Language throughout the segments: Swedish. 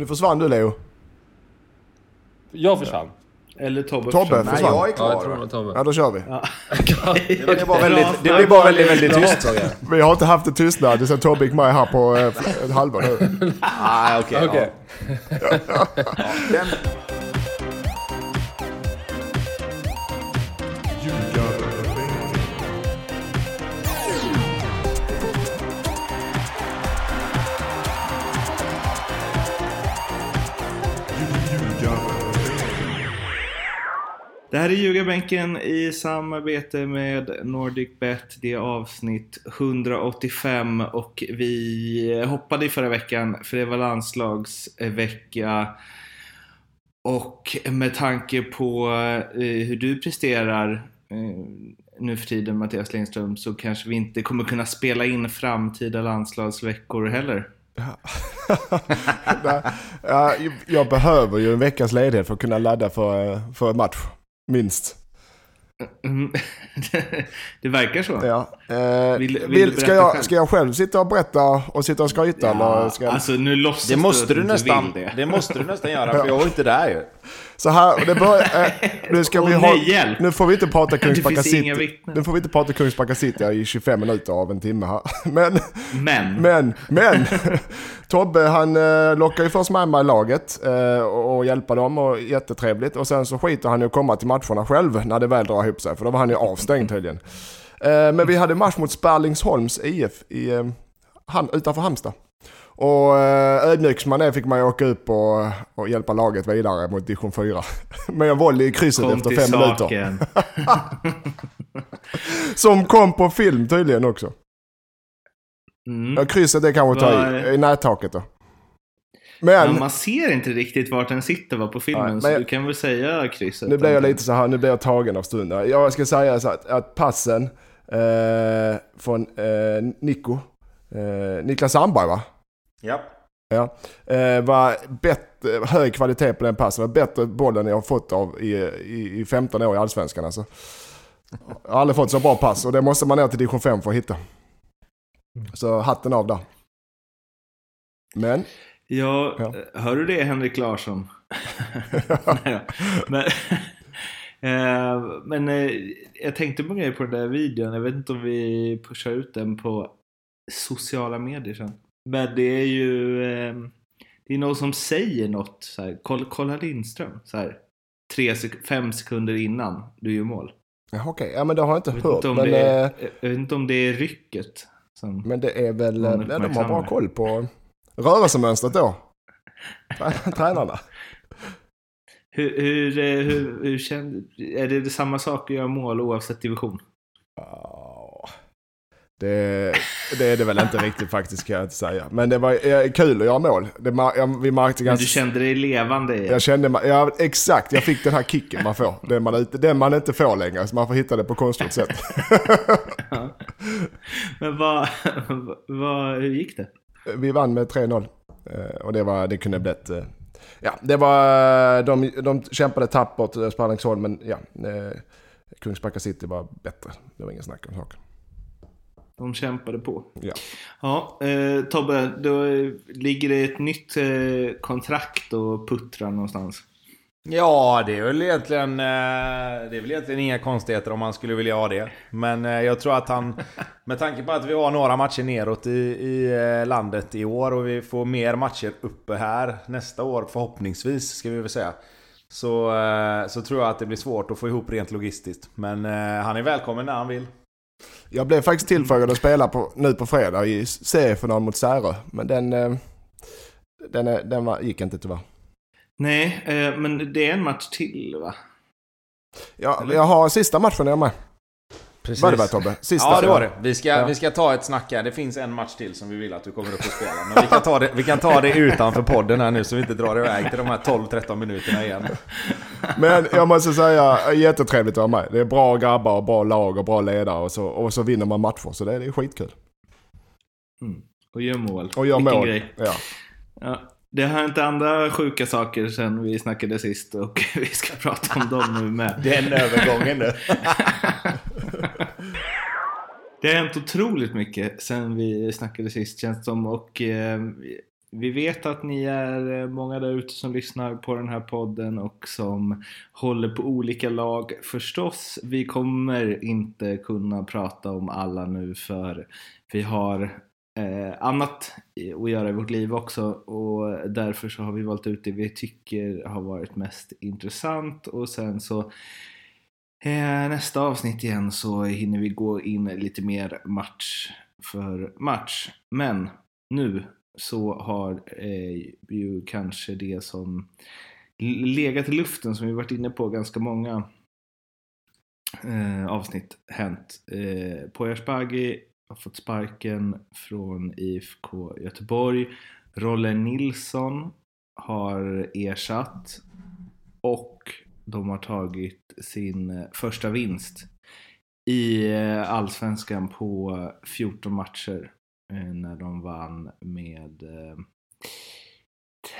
Nu försvann du Leo. Jag försvann. Eller Tobbe Tobbe försvann. Nej, försvann. jag är Ja, kvar. jag tror det var Tobbe. Ja, då kör vi. Det blir bara väldigt, det blir bara väldigt, väldigt tyst. Vi har inte haft en tystnad sen Tobbe gick med här på eh, ett halvår nu. Ah, okej. Okej. ja. Den, Det här är Ljugarbänken i samarbete med NordicBet. Det är avsnitt 185 och vi hoppade i förra veckan för det var landslagsvecka. Och med tanke på eh, hur du presterar eh, nu för tiden Mattias Lindström så kanske vi inte kommer kunna spela in framtida landslagsveckor heller. Ja, jag behöver ju en veckas ledighet för att kunna ladda för, eh, för match. Minst. Mm. det verkar så. Ja. Eh, Vill- vill vill, du ska, jag, själv? ska jag själv sitta och berätta och sitta och skryta? eller ska jag... Alltså nu låtsas det måste du inte nästan, vill det måste du nästan göra för jag var inte där ju. Så här, det börjar, eh, nu ska vi ha. Nu får vi inte prata Kungsbacka City. Nu får vi inte prata Kungsbacka City i 25 minuter av en timme här. Men, Men, men, men. Tobbe han eh, lockar ju först med mig laget eh, och, hjälper dem och jättetrevligt. Och sen så skiter han att komma till matcherna själv när det väl drar ihop sig. För då var han ju avstängd tydligen. Eh, men vi hade match mot Sperlingsholms IF i, eh, Ham, utanför Halmstad. Och eh, ödmjuk som man är fick man ju åka upp och, och hjälpa laget vidare mot division 4. Med en volley i krysset kom efter fem minuter. saken. Som kom på film tydligen också. Mm. Ja, krysset det kanske att ta i, i nättaket då. Ja, Men man ser inte riktigt vart den sitter va, på filmen, Nej, så men- du kan väl säga krysset. nu blir jag lite så här, nu blir jag tagen av stunden. Jag ska säga så att, att passen eh, från eh, Nico, eh, Niklas Sandberg va? Ja. Ja. Eh, var bättre, hög kvalitet på den passen. Var bättre bollen jag har fått av i, i, i 15 år i Allsvenskan alltså. Jag har aldrig fått så bra pass och det måste man ner till division 5 för att hitta. Så hatten av där. Men, Ja, Ja. hör du det Henrik Larsson? Nej men eh, men eh, jag tänkte på en grej på den där videon. Jag vet inte om vi pushar ut den på sociala medier sen. Men det är ju eh, det är någon som säger något så här. Kolla, kolla Lindström. Så här, tre sek- fem sekunder innan du gör mål. ja, okej, ja men det har jag inte Jag hört. inte Men, det är, eh, jag vet inte om det är rycket. Som, men det är väl, eh, ja, de har bra koll på rörelsemönstret då. Trä- Tränarna. hur, hur, eh, hur, hur känner, är det samma sak att göra mål oavsett division? Ja, Det, det är det väl inte riktigt faktiskt kan jag inte säga. Men det var eh, kul att göra mål. Det, jag, vi märkte Men ganska... du kände dig levande i Jag kände, ma- ja, exakt, jag fick den här kicken man får. Den man, den man inte får längre, så man får hitta det på konstgjort sätt. Men vad, vad, hur gick det? Vi vann med 3-0. Eh, Och det, var, det kunde blivit... eh, Ja, det var... De, de kämpade tappert, Sparringsholm, men ja. Kungsbacka City var bättre. Det var ingen snack om saken. De kämpade på. Ja. Ja, eh, Tobbe, då ligger det ett nytt eh, kontrakt och puttrar någonstans. Ja, det är väl egentligen, eh, det är väl egentligen inga konstigheter om man skulle vilja ha det. Men eh, jag tror att han, med tanke på att vi har några matcher neråt i, i eh, landet i år och vi får mer matcher uppe här nästa år förhoppningsvis, ska vi väl säga. Så, eh, så tror jag att det blir svårt att få ihop rent logistiskt. Men eh, han är välkommen när han vill. Jag blev faktiskt tillfrågad att spela på, nu på fredag i seriefinal mot Särö. Men den, eh, den, den var, gick inte tyvärr. Nej, eh, men det är en match till va? Ja, jag har sista matchen jag med. Precis. Var det väl Tobbe? Sista. Ja, det var det. Vi ska, Ja. vi ska ta ett snack här. Det finns en match till som vi vill att du kommer upp och spela. Men vi kan ta det, vi kan ta det utanför podden här nu så vi inte drar iväg till de här 12-13 minuterna igen. Men jag måste säga, jättetrevligt att vara med. Det är bra grabbar och bra lag och bra ledare och så, och så vinner man matcher. Så det är, det är skitkul. Mm. Och gör mål. Och gör Vilken mål. Grej. Ja. Ja, det har hänt andra sjuka saker sen vi snackade sist och vi ska prata om dem nu med. Den övergången nu. Det har hänt otroligt mycket sen vi snackade sist känns som och eh, vi vet att ni är många där ute som lyssnar på den här podden och som håller på olika lag förstås. Vi kommer inte kunna prata om alla nu för vi har eh, annat att göra i vårt liv också och därför så har vi valt ut det vi tycker har varit mest intressant och sen så eh, nästa avsnitt igen så hinner vi gå in lite mer match för match. Men nu så har eh, ju kanske det som legat i luften som vi varit inne på ganska många eh, avsnitt hänt. Eh, Poyashbagi har fått sparken från IFK Göteborg. Rolle Nilsson har ersatt och de har tagit sin första vinst i eh, Allsvenskan på 14 matcher eh, när de vann med eh,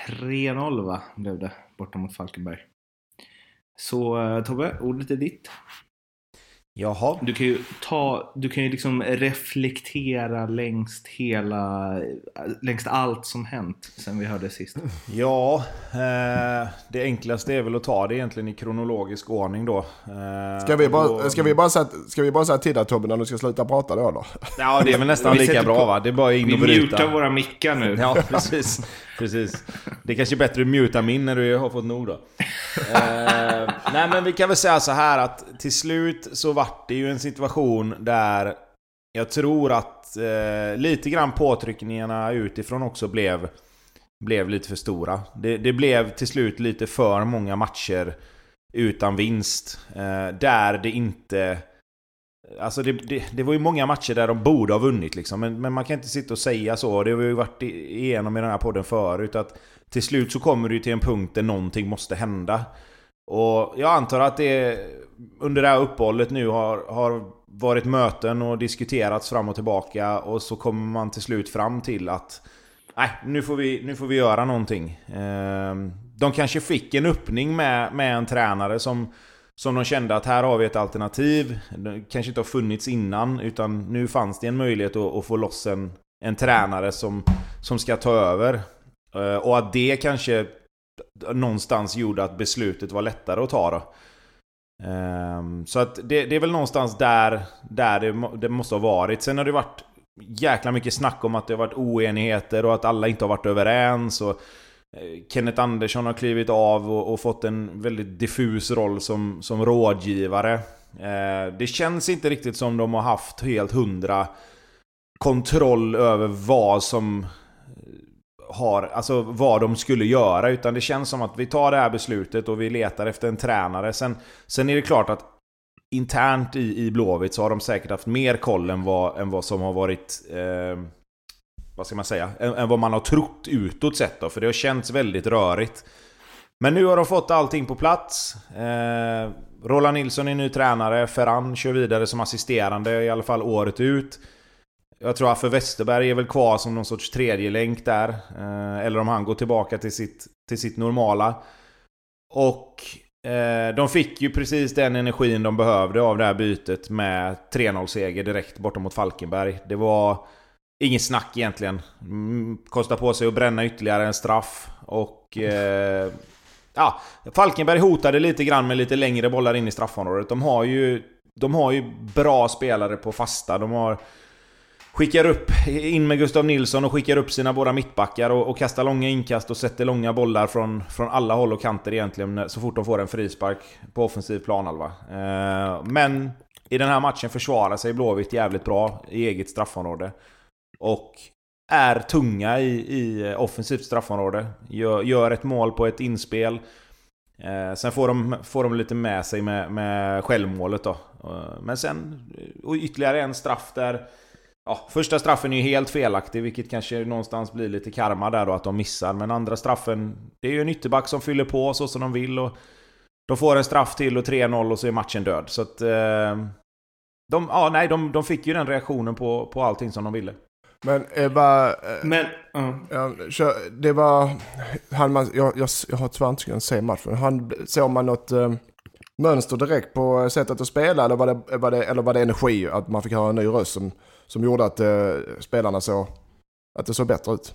3-0 va, blev det, borta mot Falkenberg. Så Tobbe, ordet är ditt. Jaha. Du kan ju ta, du kan ju liksom reflektera längst hela, längst allt som hänt sen vi hörde sist. Ja, eh, det enklaste är väl att ta det egentligen i kronologisk ordning då. Eh, ska, vi bara, och, ska, vi bara säga, ska vi bara säga till dig Tobbe när du ska sluta prata då eller? Ja, det är väl nästan lika bra va? Det är bara in och bryta. Vi mutar våra mickar nu. Ja, precis. precis. Det är kanske är bättre att muta min när du har fått nog då eh, nej men vi kan väl säga så här att till slut så vart det ju en situation där jag tror att eh, lite grann påtryckningarna utifrån också blev, blev lite för stora. Det, det blev till slut lite för många matcher utan vinst. Eh, där det inte... Alltså det, det, det, var ju många matcher där de borde ha vunnit liksom. Men, men man kan inte sitta och säga så. Det har vi ju varit igenom i den här podden förut. Att till slut så kommer du till en punkt där någonting måste hända. Och jag antar att det under det här uppehållet nu har, har varit möten och diskuterats fram och tillbaka och så kommer man till slut fram till att Nej, nu får vi, nu får vi göra någonting. Ehm, de kanske fick en öppning med, med en tränare som, som de kände att här har vi ett alternativ. Det kanske inte har funnits innan utan nu fanns det en möjlighet att, att få loss en, en tränare som, som ska ta över. Eh, och att det kanske någonstans gjorde att beslutet var lättare att ta då. Ehm, så att det, det, är väl någonstans där, där det, det, måste ha varit. Sen har det varit jäkla mycket snack om att det har varit oenigheter och att alla inte har varit överens. Och eh, Kenneth Andersson har klivit av och, och fått en väldigt diffus roll som, som rådgivare. Eh, det känns inte riktigt som de har haft helt hundra kontroll över vad som har, alltså vad de skulle göra. Utan det känns som att vi tar det här beslutet och vi letar efter en tränare. Sen, sen är det klart att internt i, i Blåvitt så har de säkert haft mer koll än vad, än vad som har varit... Eh, vad ska man säga? Än, än, vad man har trott utåt sett då. För det har känts väldigt rörigt. Men nu har de fått allting på plats. Eh, Roland Nilsson är ny tränare. Ferran kör vidare som assisterande i alla fall året ut. Jag tror att Westerberg är väl kvar som någon sorts tredje länk där. Eh, eller om han går tillbaka till sitt, till sitt normala. Och eh, de fick ju precis den energin de behövde av det här bytet med 3-0-seger direkt bortom mot Falkenberg. Det var inget snack egentligen. Mm, kosta på sig att bränna ytterligare en straff. Och... Eh, ja, Falkenberg hotade lite grann med lite längre bollar in i straffområdet. De har ju... De har ju bra spelare på fasta. De har skickar upp, in med Gustav Nilsson och skickar upp sina båda mittbackar och, och kastar långa inkast och sätter långa bollar från, från alla håll och kanter egentligen eh, så fort de får en frispark på offensiv planhalva. Eh, men i den här matchen försvarar sig Blåvitt jävligt bra i eget straffområde. Och är tunga i, i offensivt straffområde. Gör, gör ett mål på ett inspel. Eh, sen får de, får de lite med sig med, med självmålet då. Eh, men sen, och ytterligare en straff där Ja, första straffen är ju helt felaktig, vilket kanske någonstans blir lite karma där då att de missar. Men andra straffen, det är ju en ytterback som fyller på så som de vill och de får en straff till och 3-0 och så är matchen död. Så att... Eh, de, ja, nej, de, de fick ju den reaktionen på, på allting som de ville. Men Ebba... Eh, Men... Uh. Ja, det var... Han, man, jag, jag, jag har tyvärr inte kunnat se matchen. Han, såg man något eh, mönster direkt på sättet att spela eller var, det, var det, eller var det energi? Att man fick höra en ny röst som som gjorde att eh, spelarna såg att det såg bättre ut.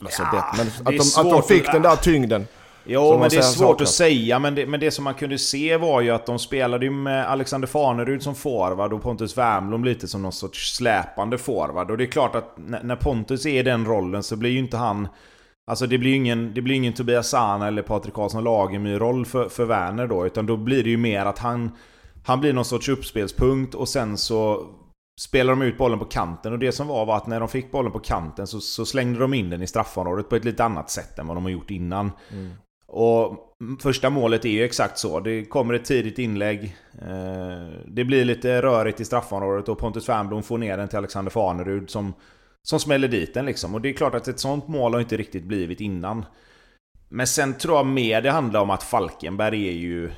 Alltså Ja, det, men att de, att de fick att- den där tyngden. Jo, men det är svårt saknas. att säga. Men det, men det som man kunde se var ju att de spelade ju med Alexander Fanerud som forward och Pontus Wernbloom lite som någon sorts släpande forward. Och det är klart att när när Pontus är i den rollen så blir ju inte han... Alltså det blir ju ingen, det blir ingen Tobias Sana eller Patrik Karlsson Lagemyr-roll för, för Werner då. Utan då blir det ju mer att han... Han blir någon sorts uppspelspunkt och sen så spelar de ut bollen på kanten. Och det som var var att när de fick bollen på kanten så, så slängde de in den i straffområdet på ett lite annat sätt än vad de har gjort innan. Och första målet är ju exakt så. Det kommer ett tidigt inlägg. Eh, Det blir lite rörigt i straffområdet och Pontus Wernbloom får ner den till Alexander Fanerud som, som smäller dit den liksom. Och det är klart att ett sånt mål har inte riktigt blivit innan. Men sen tror jag mer det handlar om att Falkenberg är ju,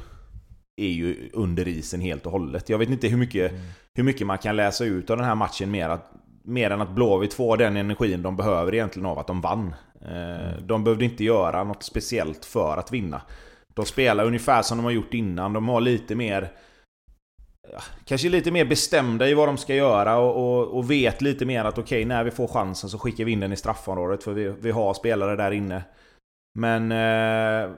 är ju under isen helt och hållet. Jag vet inte hur mycket, hur mycket man kan läsa ut av den här matchen mer, att, mer än att Blåvitt får den energin de behöver egentligen av att de vann. Eh, De behövde inte göra något speciellt för att vinna. De spelar ungefär som de har gjort innan. De har lite mer... Kanske lite mer bestämda i vad de ska göra och, och, och vet lite mer att okej, när vi får chansen så skickar vi in den i straffområdet för vi, vi har spelare där inne. Men eh,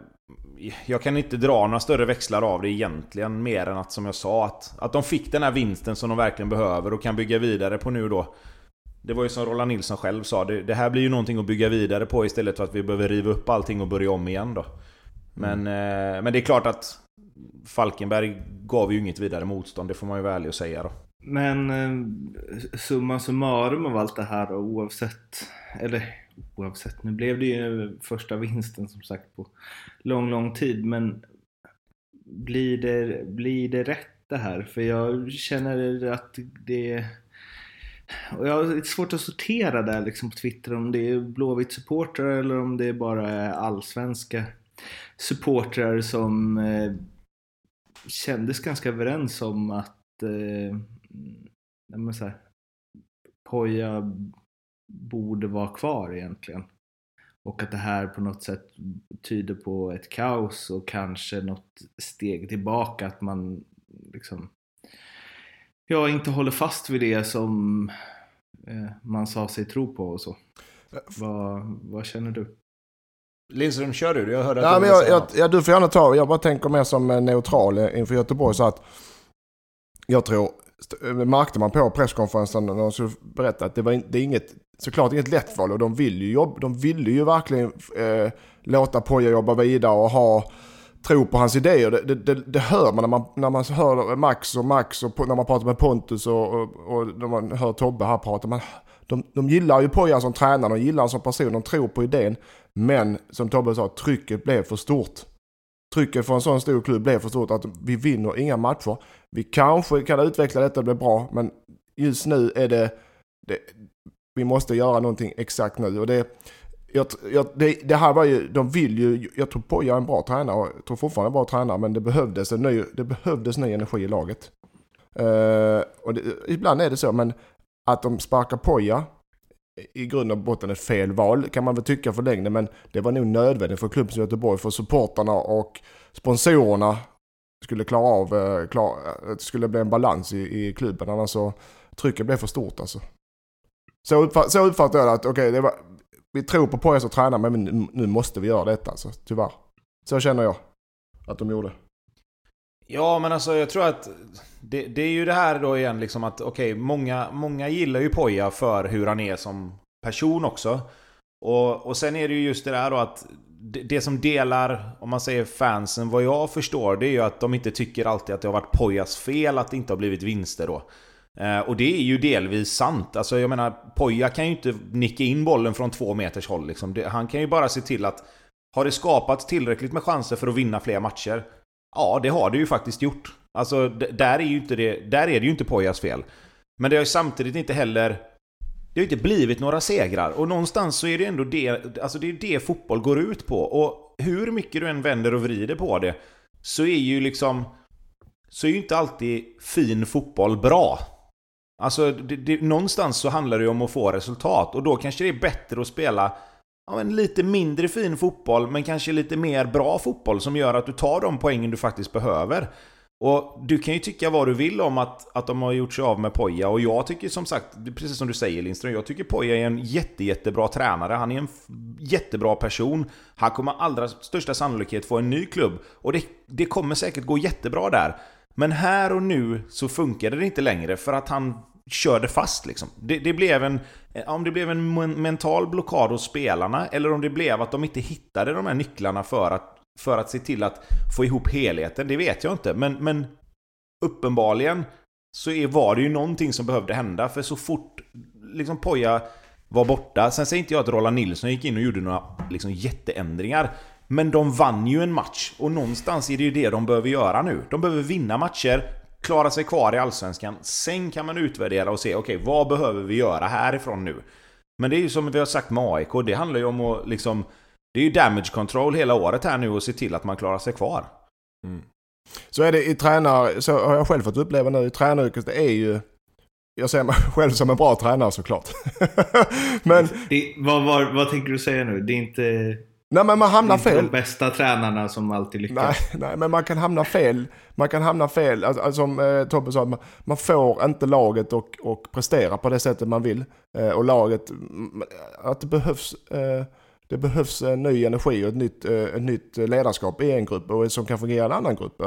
jag kan inte dra några större växlar av det egentligen mer än att som jag sa att, att de fick den här vinsten som de verkligen behöver och kan bygga vidare på nu då. Det var ju som Roland Nilsson själv sa, det, det här blir ju någonting att bygga vidare på istället för att vi behöver riva upp allting och börja om igen då. Men, eh, men det är klart att Falkenberg gav ju inget vidare motstånd, det får man ju vara ärlig och säga då. Men eh, summa summarum av allt det här och oavsett, eller oavsett, nu blev det ju första vinsten som sagt på lång, lång tid, men blir det, blir det rätt det här? För jag känner att det och jag har lite svårt att sortera där liksom på Twitter om det är Blåvitt supportrar eller om det bara är allsvenska supportrar som eh, kändes ganska överens om att eh, men så här, Poja borde vara kvar egentligen. Och att det här på något sätt tyder på ett kaos och kanske något steg tillbaka. Att man liksom ja, inte håller fast vid det som eh, man sa sig tro på och så. Vad, vad känner du? Lindström, kör du? Jag hörde att Ja, du men jag, jag, ja, du får gärna ta, jag bara tänker mer som eh, neutral eh, inför Göteborg så att jag tror, märkte man på presskonferensen när de skulle berätta att det var in, det är inget, såklart inget lätt val och de vill ju jobba, de ville ju verkligen eh, låta Poja jobba vidare och ha tro på hans idéer. Det, det, det, det hör man när, man när man hör Max och Max och när man pratar med Pontus och, och, och när man hör Tobbe här prata. Man, de, de gillar ju Poja som tränare, de gillar honom som person, de tror på idén. Men som Tobbe sa, trycket blev för stort. Trycket för en sån stor klubb blev för stort att vi vinner inga matcher. Vi kanske kan utveckla detta och bli bra, men just nu är det, det vi måste göra någonting exakt nu. Och det, jag, jag, det, det här var ju, de vill ju, jag tror Poja är en bra tränare och jag tror fortfarande en bra tränare, men det behövdes en ny, det behövdes ny energi i laget. Uh, och det, ibland är det så, men att de sparkar Poja i grund och botten ett fel val kan man väl tycka för längden men det var nog nödvändigt för klubben som Göteborg för supportarna och sponsorerna skulle klara av, eh, klara, att det skulle bli en balans i, i klubben annars så trycket blev för stort alltså. Så, uppfatt, så uppfattar jag det att okej, okay, vi tror på Poja som tränare men nu, nu måste vi göra detta alltså, tyvärr. Så känner jag att de gjorde. Ja, men alltså jag tror att det, det är ju det här då igen liksom att okej, många, många gillar ju Poja för hur han är som person också. Och, och sen är det ju just det där då att det, det som delar, om man säger fansen, vad jag förstår, det är ju att de inte tycker alltid att det har varit Pojas fel att det inte har blivit vinster då. Eh, och det är ju delvis sant. Alltså jag menar, Poja kan ju inte nicka in bollen från två meters håll liksom. Det, han kan ju bara se till att har det skapats tillräckligt med chanser för att vinna fler matcher? Ja, det har det ju faktiskt gjort. Alltså, där är, ju inte det, där är det ju inte Pojas fel. Men det har ju samtidigt inte heller... Det har ju inte blivit några segrar. Och någonstans så är det ändå det... Alltså det är det fotboll går ut på. Och hur mycket du än vänder och vrider på det, så är ju liksom... Så är ju inte alltid fin fotboll bra. Alltså, det, det, någonstans så handlar det ju om att få resultat. Och då kanske det är bättre att spela ja, men lite mindre fin fotboll, men kanske lite mer bra fotboll som gör att du tar de poängen du faktiskt behöver. Och du kan ju tycka vad du vill om att, att de har gjort sig av med Poja och jag tycker som sagt, precis som du säger Lindström, jag tycker Poja är en jätte, jättebra tränare. Han är en jättebra person. Han kommer allra största sannolikhet få en ny klubb och det, det kommer säkert gå jättebra där. Men här och nu så funkade det inte längre för att han körde fast liksom. Det, det, blev en, eh, om det blev en mental blockad hos spelarna eller om det blev att de inte hittade de här nycklarna för att, för att se till att få ihop helheten, det vet jag inte. Men, men uppenbarligen så är, var det ju någonting som behövde hända för så fort liksom Poja var borta. Sen säger inte jag att Roland Nilsson gick in och gjorde några liksom, jätteändringar. Men de vann ju en match och någonstans är det ju det de behöver göra nu. De behöver vinna matcher, klara sig kvar i Allsvenskan. Sen kan man utvärdera och se, okej, okay, vad behöver vi göra härifrån nu? Men det är ju som vi har sagt med AIK, det handlar ju om att liksom... Det är ju damage control hela året här nu och se till att man klarar sig kvar. Mm. Så är det i tränare, så har jag själv fått uppleva nu i tränaryrket, det är ju... Jag ser mig själv som en bra tränare såklart. men... Det, vad, vad, vad tänker du säga nu? Det är inte... Nej men man hamnar fel. Det är inte de bästa tränarna som alltid lyckas. Nej, nej men man kan hamna fel. Man kan hamna fel. Alltså, alltså som eh, Tobbe sa, man, man, får inte laget och, och prestera på det sättet man vill. Eh, och laget, att det behövs, eh, det behövs en ny energi och ett nytt, eh, ett nytt ledarskap i en grupp och som kan fungera i en annan grupp.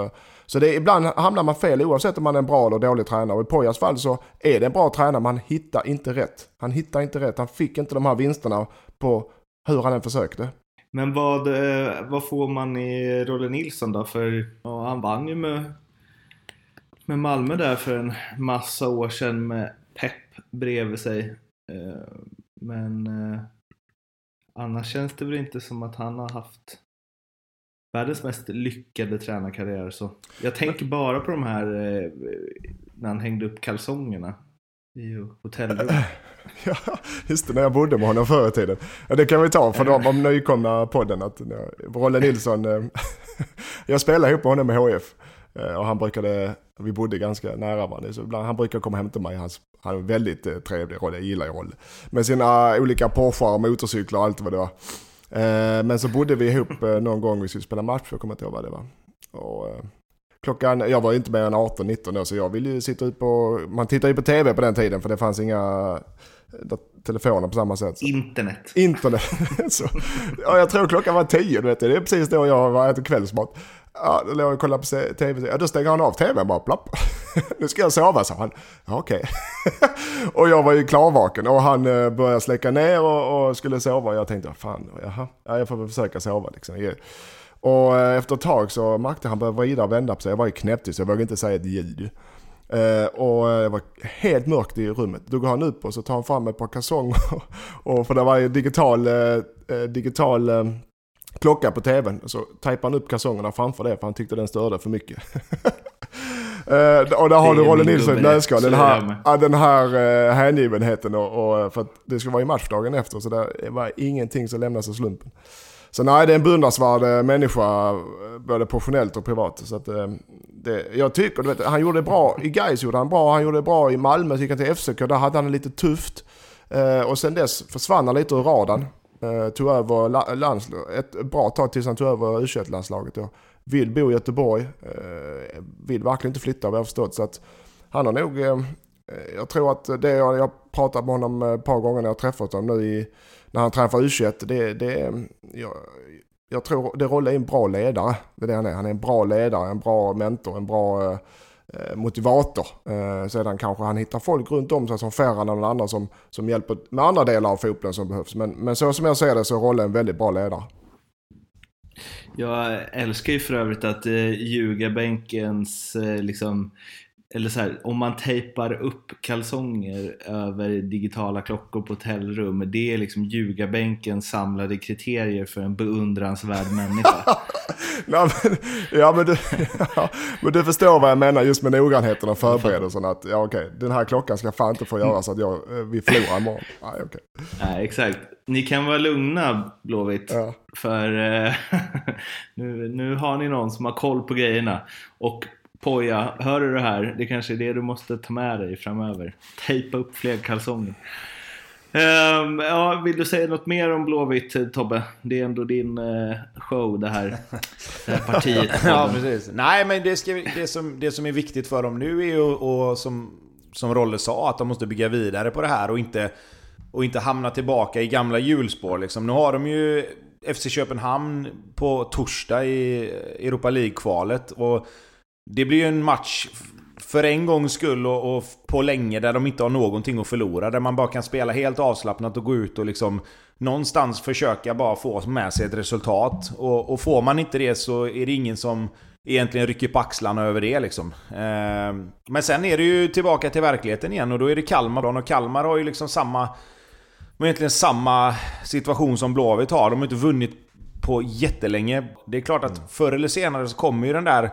Så det, ibland hamnar man fel oavsett om man är en bra eller dålig tränare. Och i Pojas fall så är det en bra tränare men han hittar inte rätt. Han hittar inte rätt. Han fick inte de här vinsterna på hur han än försökte. Men vad, eh, vad får man i Rolle Nilsson då? För ja, han vann ju med, med Malmö där för en massa år sedan med Pep bredvid sig. Eh, men eh, annars känns det väl inte som att han har haft världens mest lyckade tränarkarriär. Så jag tänker bara på de här när han hängde upp kalsongerna i hotellrummet. ja, just det, när jag bodde med honom förr i tiden. Ja, det kan vi ta för de om nykomna podden. Att, Rolle Nilsson, eh, jag spelade ihop med honom i HF. Eh, och han brukade, vi bodde ganska nära varandra, så ibland, han brukade komma hem till mig. Han, han är väldigt eh, trevlig Rolle, jag gillar ju Rolle. Med sina olika Porschar och motorcyklar och allt vad det var. Men så bodde vi ihop någon gång vi skulle spela match, jag kommer inte ihåg vad det var. Och klockan, jag var ju inte mer än 18-19 år så jag ville ju sitta ut på, man tittade ju på tv på den tiden för det fanns inga telefoner på samma sätt. Så. Internet. Internet. så, ja, jag tror klockan var 10, du vet, det är precis då jag var äter kvällsmat. Ja, då låg jag och kollade på tv, ja då stänger han av tvn bara, plapp. nu ska jag sova, sa han. Ja, okej. Okay. och jag var ju klarvaken och han eh, började släcka ner och, och skulle sova. Och jag tänkte, fan, jaha, ja, jag får väl försöka sova liksom. Och eh, efter ett tag så märkte han började vrida och vända på sig. Jag var ju knäpptyst jag vågade inte säga ett ljud. Uh, och det var helt mörkt i rummet. Då går han upp och så tar han fram ett par kalsonger. och för det var ju digital, uh, digital uh, klocka på tvn. Så tejpade han upp kalsongerna framför det för han tyckte den störde för mycket. och där har du Rolle Nilsson i nötskal. Den här, den här hängivenheten och, och, för att det skulle vara i matchdagen efter. Så det var ingenting som lämnas av slumpen. Så nej, det är en beundransvärd eh, människa, eh, både professionellt och privat. Så att, eh, det, jag tycker, du vet, han gjorde det bra i Gais gjorde han bra, han gjorde det bra i Malmö, så gick han till FCK, där hade han det lite tufft. och sen dess försvann han lite ur radarn. tog över landslaget, ett bra tag tills han tog över u landslaget Vill bo i Göteborg, vill verkligen inte flytta vad jag förstått. Så att han har nog, jag tror att det jag, jag pratat med honom ett par gånger när jag träffat honom nu i när han tränar för U21, det, det, jag, jag tror det Rolle är en bra ledare. Det är det han är. Han är en bra ledare, en bra mentor, en bra eh, motivator. Eh, sedan kanske han hittar folk runt om sig som Ferran och någon annan som, som hjälper med andra delar av fotbollen som behövs. Men, men så som jag ser det så är Rolle en väldigt bra ledare. Jag älskar ju för övrigt att eh, ljugarbänkens eh, liksom eller så här, om man tejpar upp kalsonger över digitala klockor på hotellrum, det är liksom ljugarbänkens samlade kriterier för en beundransvärd människa. ja, men, ja, men, du, ja, men du förstår vad jag menar just med noggrannheten och förberedelserna. Att ja, okej, den här klockan ska fan inte få göra så att jag, eh, vi förlorar imorgon. Nej, okay. Nej, exakt. Ni kan vara lugna, Blåvitt. Ja. För eh, nu, nu har ni någon som har koll på grejerna. Och Poja, hör du det här? Det kanske är det du måste ta med dig framöver. Tejpa upp fler kalsonger. Um, ehm, ja, vill du säga något mer om Blåvitt eh, Tobbe? Det är ändå din uh, show det här, det här partiet. ja, precis. Nej, men det, ska, det, som, det som är viktigt för dem nu är ju, och som, som Rolle sa, att de måste bygga vidare på det här och inte, och inte hamna tillbaka i gamla hjulspår. Liksom. Nu har de ju FC Köpenhamn på torsdag i Europa League-kvalet. Och det blir ju en match för en gångs skull och, och, på länge där de inte har någonting att förlora. Där man bara kan spela helt avslappnat och gå ut och liksom någonstans försöka bara få med sig ett resultat. Och, och får man inte det så är det ingen som egentligen rycker på axlarna över det liksom. Eh, men sen är det ju tillbaka till verkligheten igen och då är det Kalmar och Kalmar har ju liksom samma... Egentligen samma situation som Blåvitt har. De har inte vunnit på jättelänge. Det är klart att förr eller senare så kommer ju den där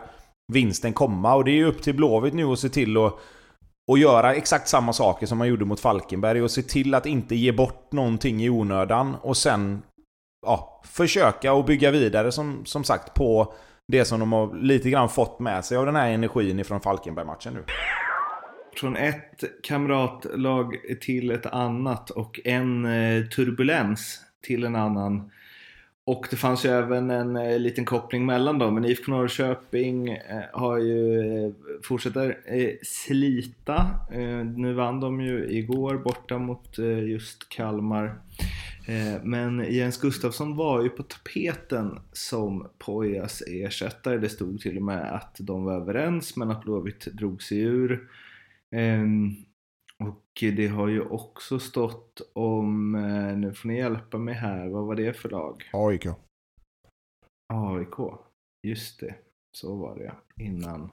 vinsten komma. Och det är ju upp till Blåvitt nu att se till att och göra exakt samma saker som man gjorde mot Falkenberg och se till att inte ge bort någonting i onödan och sen ja, försöka och bygga vidare som, som sagt på det som de har lite grann fått med sig av den här energin ifrån Falkenberg-matchen nu. Från ett kamratlag till ett annat och en eh, turbulens till en annan. Och det fanns ju även en eh, liten koppling mellan dem. Men IFK Norrköping eh, har ju, eh, fortsätter eh, slita. Eh, nu vann de ju igår borta mot eh, just Kalmar. Eh, men Jens Gustafsson var ju på tapeten som Pojas ersättare. Det stod till och med att de var överens men att Blåvitt drog sig ur. Ehm, och det har ju också stått om, eh, nu får ni hjälpa mig här, vad var det för lag? AIK. AIK, just det. Så var det innan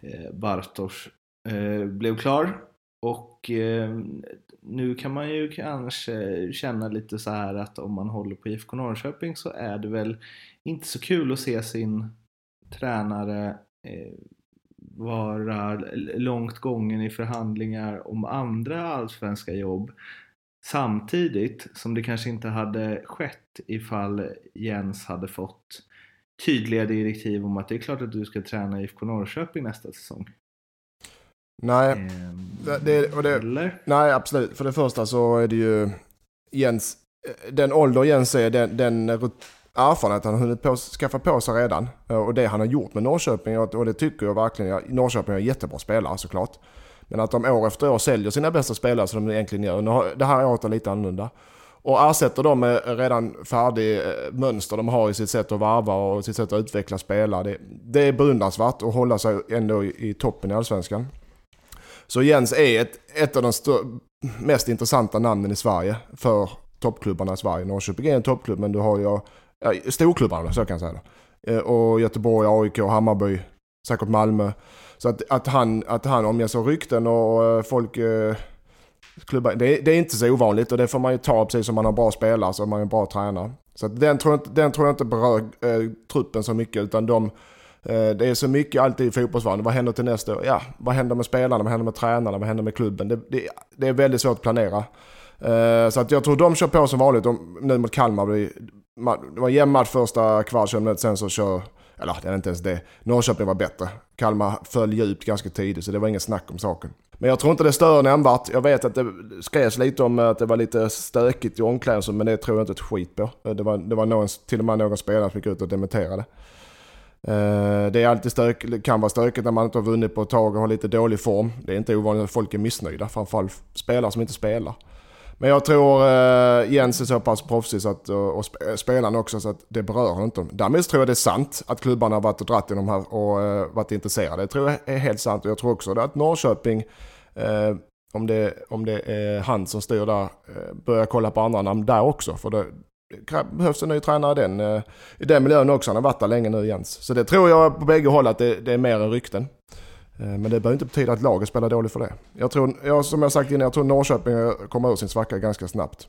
eh, Bartosz eh, blev klar. Och eh, nu kan man ju kanske känna lite så här att om man håller på IFK Norrköping så är det väl inte så kul att se sin tränare eh, vara långt gången i förhandlingar om andra allsvenska jobb samtidigt som det kanske inte hade skett ifall Jens hade fått tydliga direktiv om att det är klart att du ska träna IFK Norrköping nästa säsong. Nej, ehm, det, det, eller? nej absolut. För det första så är det ju Jens, den ålder Jens är, den, den erfarenhet han har hunnit på, skaffa på sig redan. Eh, och det han har gjort med Norrköping, och det tycker jag verkligen. Norrköping är jättebra spelare såklart. Men att de år efter år säljer sina bästa spelare som de egentligen gör. Det här året är lite annorlunda. Och ersätter dem med redan färdig eh, mönster de har i sitt sätt att varva och sitt sätt att utveckla spelare. Det, det är beundransvärt att hålla sig ändå i, i toppen i Allsvenskan. Så Jens är ett, ett av de mest intressanta namnen i Sverige för toppklubbarna i Sverige. Norrköping är en toppklubb men du har ju ja, storklubbarna så kan jag säga. Då. Eh, och Göteborg, AIK, Hammarby, säkert Malmö. Så att, att, han, att han om jag så rykten och eh, folk... Eh, klubbar, det, det, är inte så ovanligt och det får man ju ta precis som man har bra spelare så man är en bra tränare. Så att den, tror jag, den tror jag inte berör eh, truppen så mycket utan de... Eh, det är så mycket alltid i fotbollsvärlden. Vad händer till nästa år? Ja, vad händer med spelarna? Vad händer med tränarna? Vad händer med klubben? Det, det, det är väldigt svårt att planera. Eh, så att jag tror de kör på som vanligt. De, nu mot Kalmar det var en jämn match första kvarten, sen så kör, eller det är inte ens det, Norrköping var bättre. Kalmar föll djupt ganska tidigt så det var ingen snack om saken. Men jag tror inte det stör nämnvärt. Jag vet att det skrevs lite om eh, att det var lite stökigt i omklädningsrummet men det tror jag inte ett skit på. Eh, det var, det var någon, till och med någon spelare som gick ut och dementerade. Eh, det är alltid stök, kan vara stökigt när man inte har vunnit på ett tag och har lite dålig form. Det är inte ovanligt att folk är missnöjda, framförallt spelare som inte spelar. Men jag tror eh, Jens är så pass proffsig att, och, och spelarna också så att det berör honom inte. Däremot tror jag det är sant att klubbarna har varit och dratt i de här och eh, varit intresserade. Det tror jag är helt sant och jag tror också att Norrköping, eh, om, det, om det är han som styr där, eh, börjar kolla på andra namn där också. För det, det behövs en ny tränare den, eh, i den miljön också. Han har varit där länge nu Jens. Så det tror jag på bägge håll att det, det är mer än rykten. Eh, men det behöver inte betyda att laget spelar dåligt för det. Jag tror, jag, som jag sagt innan, jag tror Norrköping kommer ur sin svacka ganska snabbt.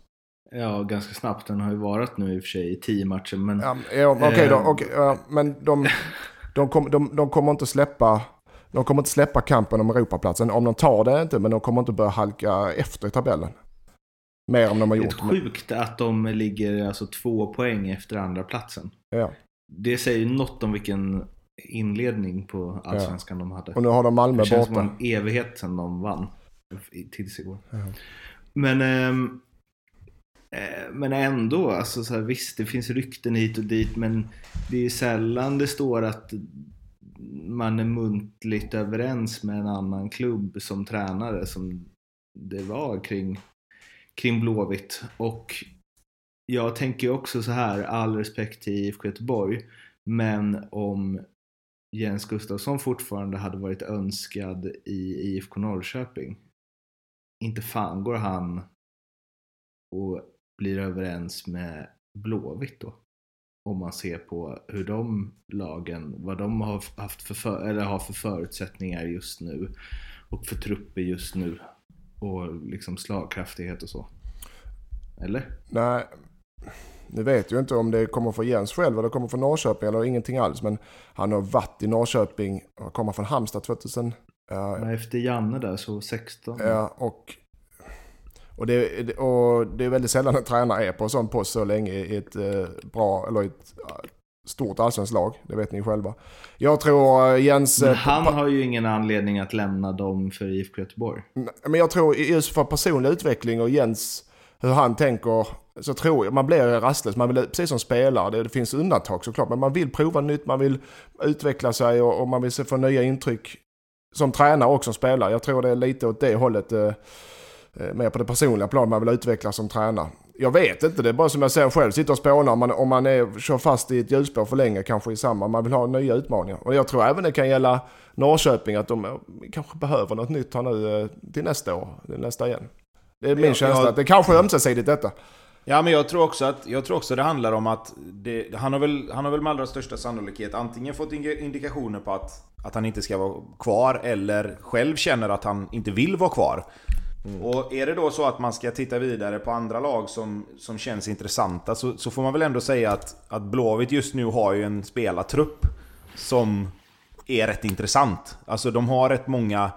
Ja, ganska snabbt. Den har ju varit nu i och för sig i tio matcher. Men, ja, ja, okej okay. Eh, okay, ja, men de, de, kom, de, de kommer inte släppa de kommer inte släppa kampen om Europaplatsen. Om de tar det inte, men de kommer inte börja halka efter i tabellen. Mer än de har gjort. Det är sjukt att de ligger alltså två poäng efter andra platsen. Ja. Det säger något om vilken inledning på Allsvenskan ja. de hade. Och nu har de Malmö borta. Det känns som en evighet sedan de vann. Tills igår. Ja. Men, eh, Eh, men ändå, alltså så här, visst det finns rykten hit och dit men det är ju sällan det står att man är muntligt överens med en annan klubb som tränare som det var kring, kring Blåvitt. Och jag tänker också så här, all respekt till IFK Göteborg, men om Jens Gustafsson fortfarande hade varit önskad i IFK Norrköping, inte fan går han och blir överens med Blåvitt då? Om man ser på hur de lagen, vad de har haft för, för, eller har för förutsättningar just nu och för trupper just nu och liksom slagkraftighet och så. Eller? Nej, nu vet jag inte om det kommer från Jens själv eller kommer från Norrköping eller ingenting alls. Men han har varit i Norrköping och kommer från Halmstad 2000. Ja, efter Janne där så 16. Ja, och, och, det, och det är väldigt sällan en tränare är på en sån post så länge i ett eh, bra, eller ett stort allsvenskt lag. Det vet ni själva. Jag tror eh, Jens... Men eh, han har ju ingen anledning att lämna dem för IFK Göteborg. Men jag tror just för personlig utveckling och Jens, hur han tänker, så tror jag man blir rastlös. Man vill, precis som spelare, det, det finns undantag såklart, men man vill prova nytt, man vill utveckla sig och, och man vill få nya intryck som tränare och som spelare. Jag tror det är lite åt det hållet. Eh, eh, mer på det personliga planet man vill utvecklas som tränare. Jag vet inte, det är bara som jag säger själv, sitter och spånar om man, om man är, kör fast i ett hjulspår för länge kanske i samma. Man vill ha nya utmaningar. Och jag tror även det kan gälla Norrköping att de kanske behöver något nytt här nu eh, till nästa år, nästa igen. Det är min jag, känsla, jag... att det kanske är ömsesidigt detta. Ja, men jag tror också att jag tror också det handlar om att det, han, har väl, han har väl med allra största sannolikhet antingen fått indikationer på att, att han inte ska vara kvar eller själv känner att han inte vill vara kvar. Mm. Och är det då så att man ska titta vidare på andra lag som, som känns intressanta så, så får man väl ändå säga att, att Blåvitt just nu har ju en spelartrupp som är rätt intressant. Alltså de har rätt många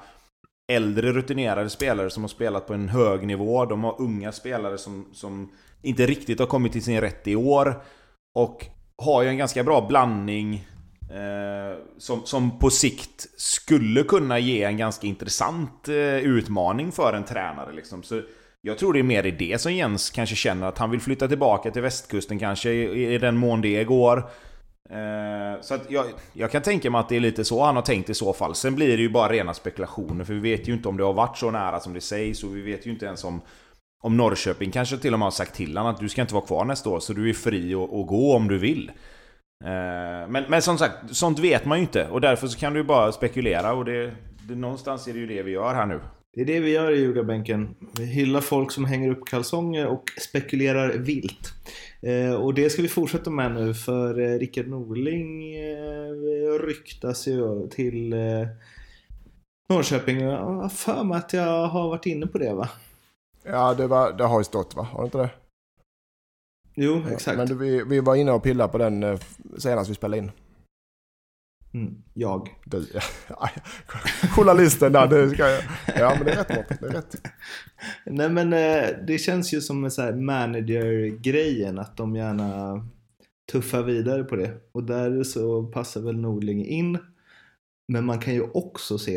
äldre rutinerade spelare som har spelat på en hög nivå. De har unga spelare som, som inte riktigt har kommit till sin rätt i år. Och har ju en ganska bra blandning eh, som, som på sikt skulle kunna ge en ganska intressant eh, utmaning för en tränare. Liksom. Så jag tror det är mer i det som Jens kanske känner att han vill flytta tillbaka till västkusten kanske i, i den mån det går. Eh, så att jag, jag, kan tänka mig att det är lite så han har tänkt i så fall. Sen blir det ju bara rena spekulationer för vi vet ju inte om det har varit så nära som det sägs och vi vet ju inte ens om om Norrköping kanske till och med har sagt till honom att du ska inte vara kvar nästa år så du är fri att, att gå om du vill. Eh, men, men som sagt, sånt vet man ju inte och därför så kan du ju bara spekulera och det, det, någonstans är det ju det vi gör här nu. Det är det vi gör i ljugarbänken. Vi hyllar folk som hänger upp kalsonger och spekulerar vilt. Eh, och det ska vi fortsätta med nu för eh, Rickard Norling eh, ryktas ju till eh, Norrköping. Jag har för mig att jag har varit inne på det va? Ja, det, var, det har ju stått va? Har det inte det? Jo, exakt. Men vi, vi var inne och pillade på den senast vi spelade in. Mm, jag. Du, ja. Journalisten där, det ska jag. Ja men det är rätt Mårten, det är rätt. Nej men eh, det känns ju som här manager-grejen att de gärna tuffar vidare på det. Och där så passar väl Norling in. Men man kan ju också se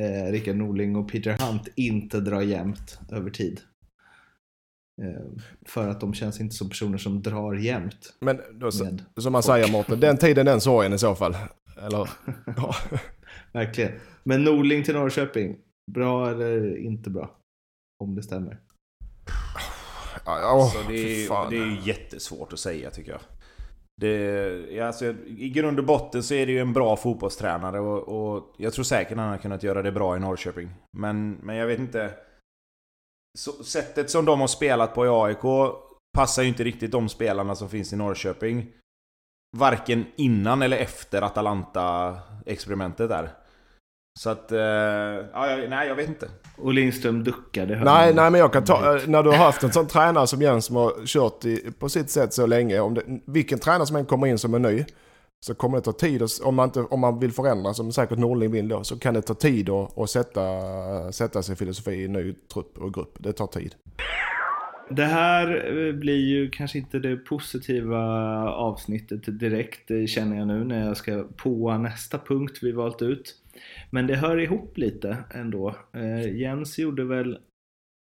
eh, Rickard Norling och Peter Hunt inte dra jämnt över tid. Eh, för att de känns inte som personer som drar jämnt. Men då, med som man säger Mårten, den tiden den sorgen i så fall. Eller? Ja. Verkligen. Men Norling till Norrköping, bra eller inte bra? Om det stämmer. Ja, oh, alltså, det, är, det är jättesvårt att säga tycker jag. Det, alltså, I grund och botten så är det ju en bra fotbollstränare och, och jag tror säkert han har kunnat göra det bra i Norrköping. Men, men jag vet inte... Så, sättet som de har spelat på i AIK passar ju inte riktigt de spelarna som finns i Norrköping. Varken innan eller efter Atalanta-experimentet där. Så att, eh, ja, nej jag vet inte. Och Lindström duckade. Nej, nej men jag kan ta, eh, när du har haft en sån tränare som Jens som har kört i, på sitt sätt så länge. Om det, vilken tränare som än kommer in som är ny. Så kommer det ta tid, om man, inte, om man vill förändra som säkert Norling vill då. Så kan det ta tid att, att sätta, sätta sin filosofi i en ny trupp och grupp. Det tar tid. Det här eh, blir ju kanske inte det positiva avsnittet direkt eh, känner jag nu när jag ska på nästa punkt vi valt ut. Men det hör ihop lite ändå. Eh, Jens gjorde väl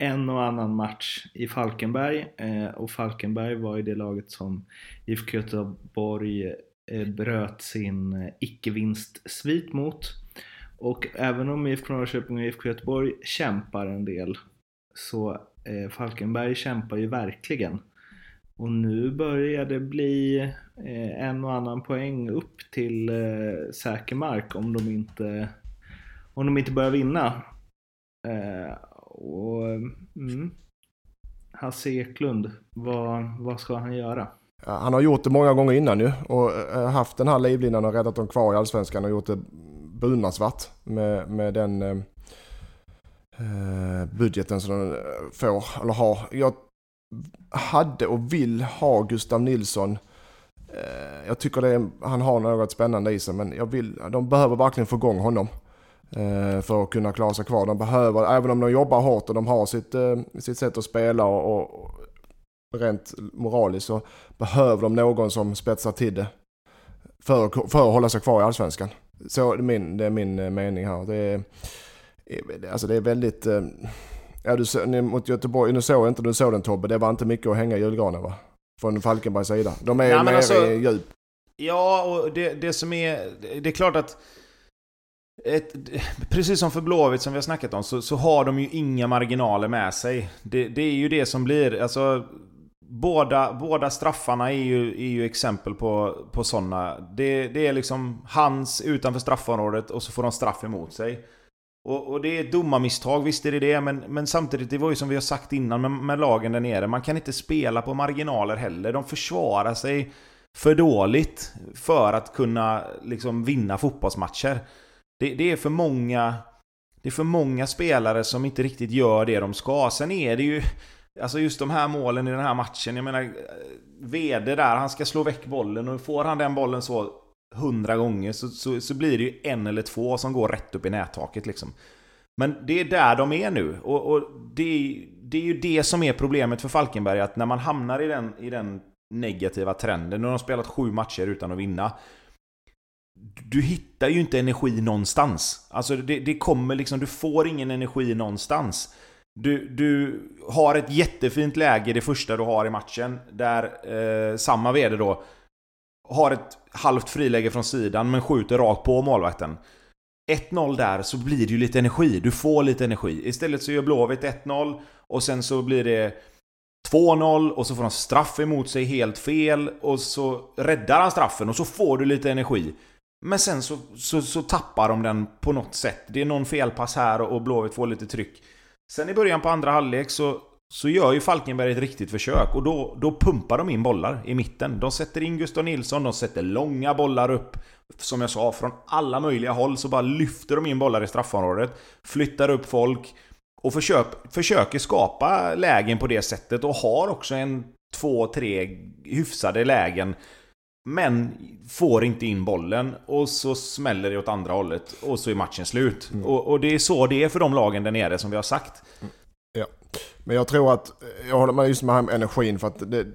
en och annan match i Falkenberg och Falkenberg var ju det laget som IFK Göteborg bröt sin icke-vinstsvit mot. Och även om IFK Norrköping och IFK Göteborg kämpar en del så eh, Falkenberg kämpar ju verkligen. Och nu börjar det bli eh, en och annan poäng upp till eh, säker mark om de inte, om de inte börjar vinna. Eh, och, mm, Hasse Eklund, vad, vad ska han göra? Han har gjort det många gånger innan ju och eh, haft den här livlinan och räddat dem kvar i Allsvenskan och gjort det beundransvärt med, med den eh, Eh, budgeten som de eh, får, eller har. Jag hade och vill ha Gustav Nilsson. Eh, jag tycker det är, han har något spännande i sig men jag vill, de behöver verkligen få igång honom. För att kunna klara sig kvar. De behöver, även om de jobbar hårt och de har sitt, sitt sätt att spela och, och rent moraliskt så behöver de någon som spetsar till det. För, för att hålla sig kvar i Allsvenskan. Så är det min, det är min mening här. Det är- alltså det är väldigt... eh, Ja, du, så- mot Göteborg, nu såg jag inte du såg den Tobbe, det var inte mycket att hänga i julgranen va? Från Falkenbergs sida. De är Nej, men nere alltså- i djup. Ja, och det, det som är... Det är klart att... Ett, precis som för Blåvitt som vi har snackat om så, så har de ju inga marginaler med sig. Det, det är ju det som blir... Alltså, båda, båda straffarna är ju, är ju exempel på, på sådana. Det, det är liksom hans utanför straffområdet och så får de straff emot sig. Och, och det är dumma misstag, visst är det det, men, men samtidigt, det var ju som vi har sagt innan med, med lagen där nere, man kan inte spela på marginaler heller. De försvarar sig för dåligt för att kunna liksom vinna fotbollsmatcher. Det, det är för många det är för många spelare som inte riktigt gör det de ska. Sen är det ju Alltså just de här målen i den här matchen, jag menar eh, Vede där, han ska slå väck bollen och får han den bollen så hundra gånger så, så, så blir det ju en eller två som går rätt upp i nättaket liksom. Men det är där de är nu och, och det, är- det är ju det som är problemet för Falkenberg att när man hamnar i den, i den negativa trenden, nu har de spelat sju matcher utan att vinna du hittar ju inte energi någonstans. Alltså det, det kommer liksom, du får ingen energi någonstans. Du, du har ett jättefint läge det första du har i matchen, där eh, samma VD då har ett halvt friläge från sidan men skjuter rakt på målvakten. 1-0 där så blir det ju lite energi, du får lite energi. Istället så gör Blåvitt 1-0 och sen så blir det 2-0 och så får de straff emot sig helt fel och så räddar han straffen och så får du lite energi. Men sen så, så, så tappar de den på något sätt. Det är någon felpass här och Blåvitt får lite tryck. Sen i början på andra halvlek så, så gör ju Falkenberg ett riktigt försök och då, då pumpar de in bollar i mitten. De sätter in Gustav Nilsson, de sätter långa bollar upp. Som jag sa, från alla möjliga håll så bara lyfter de in bollar i straffområdet. Flyttar upp folk. Och försök, försöker skapa lägen på det sättet och har också en, två, tre hyfsade lägen. Men får inte in bollen och så smäller det åt andra hållet och så är matchen slut. Och, och det är så det är för de lagen där nere som vi har sagt. Men jag tror att, jag håller med just med här med energin för att det,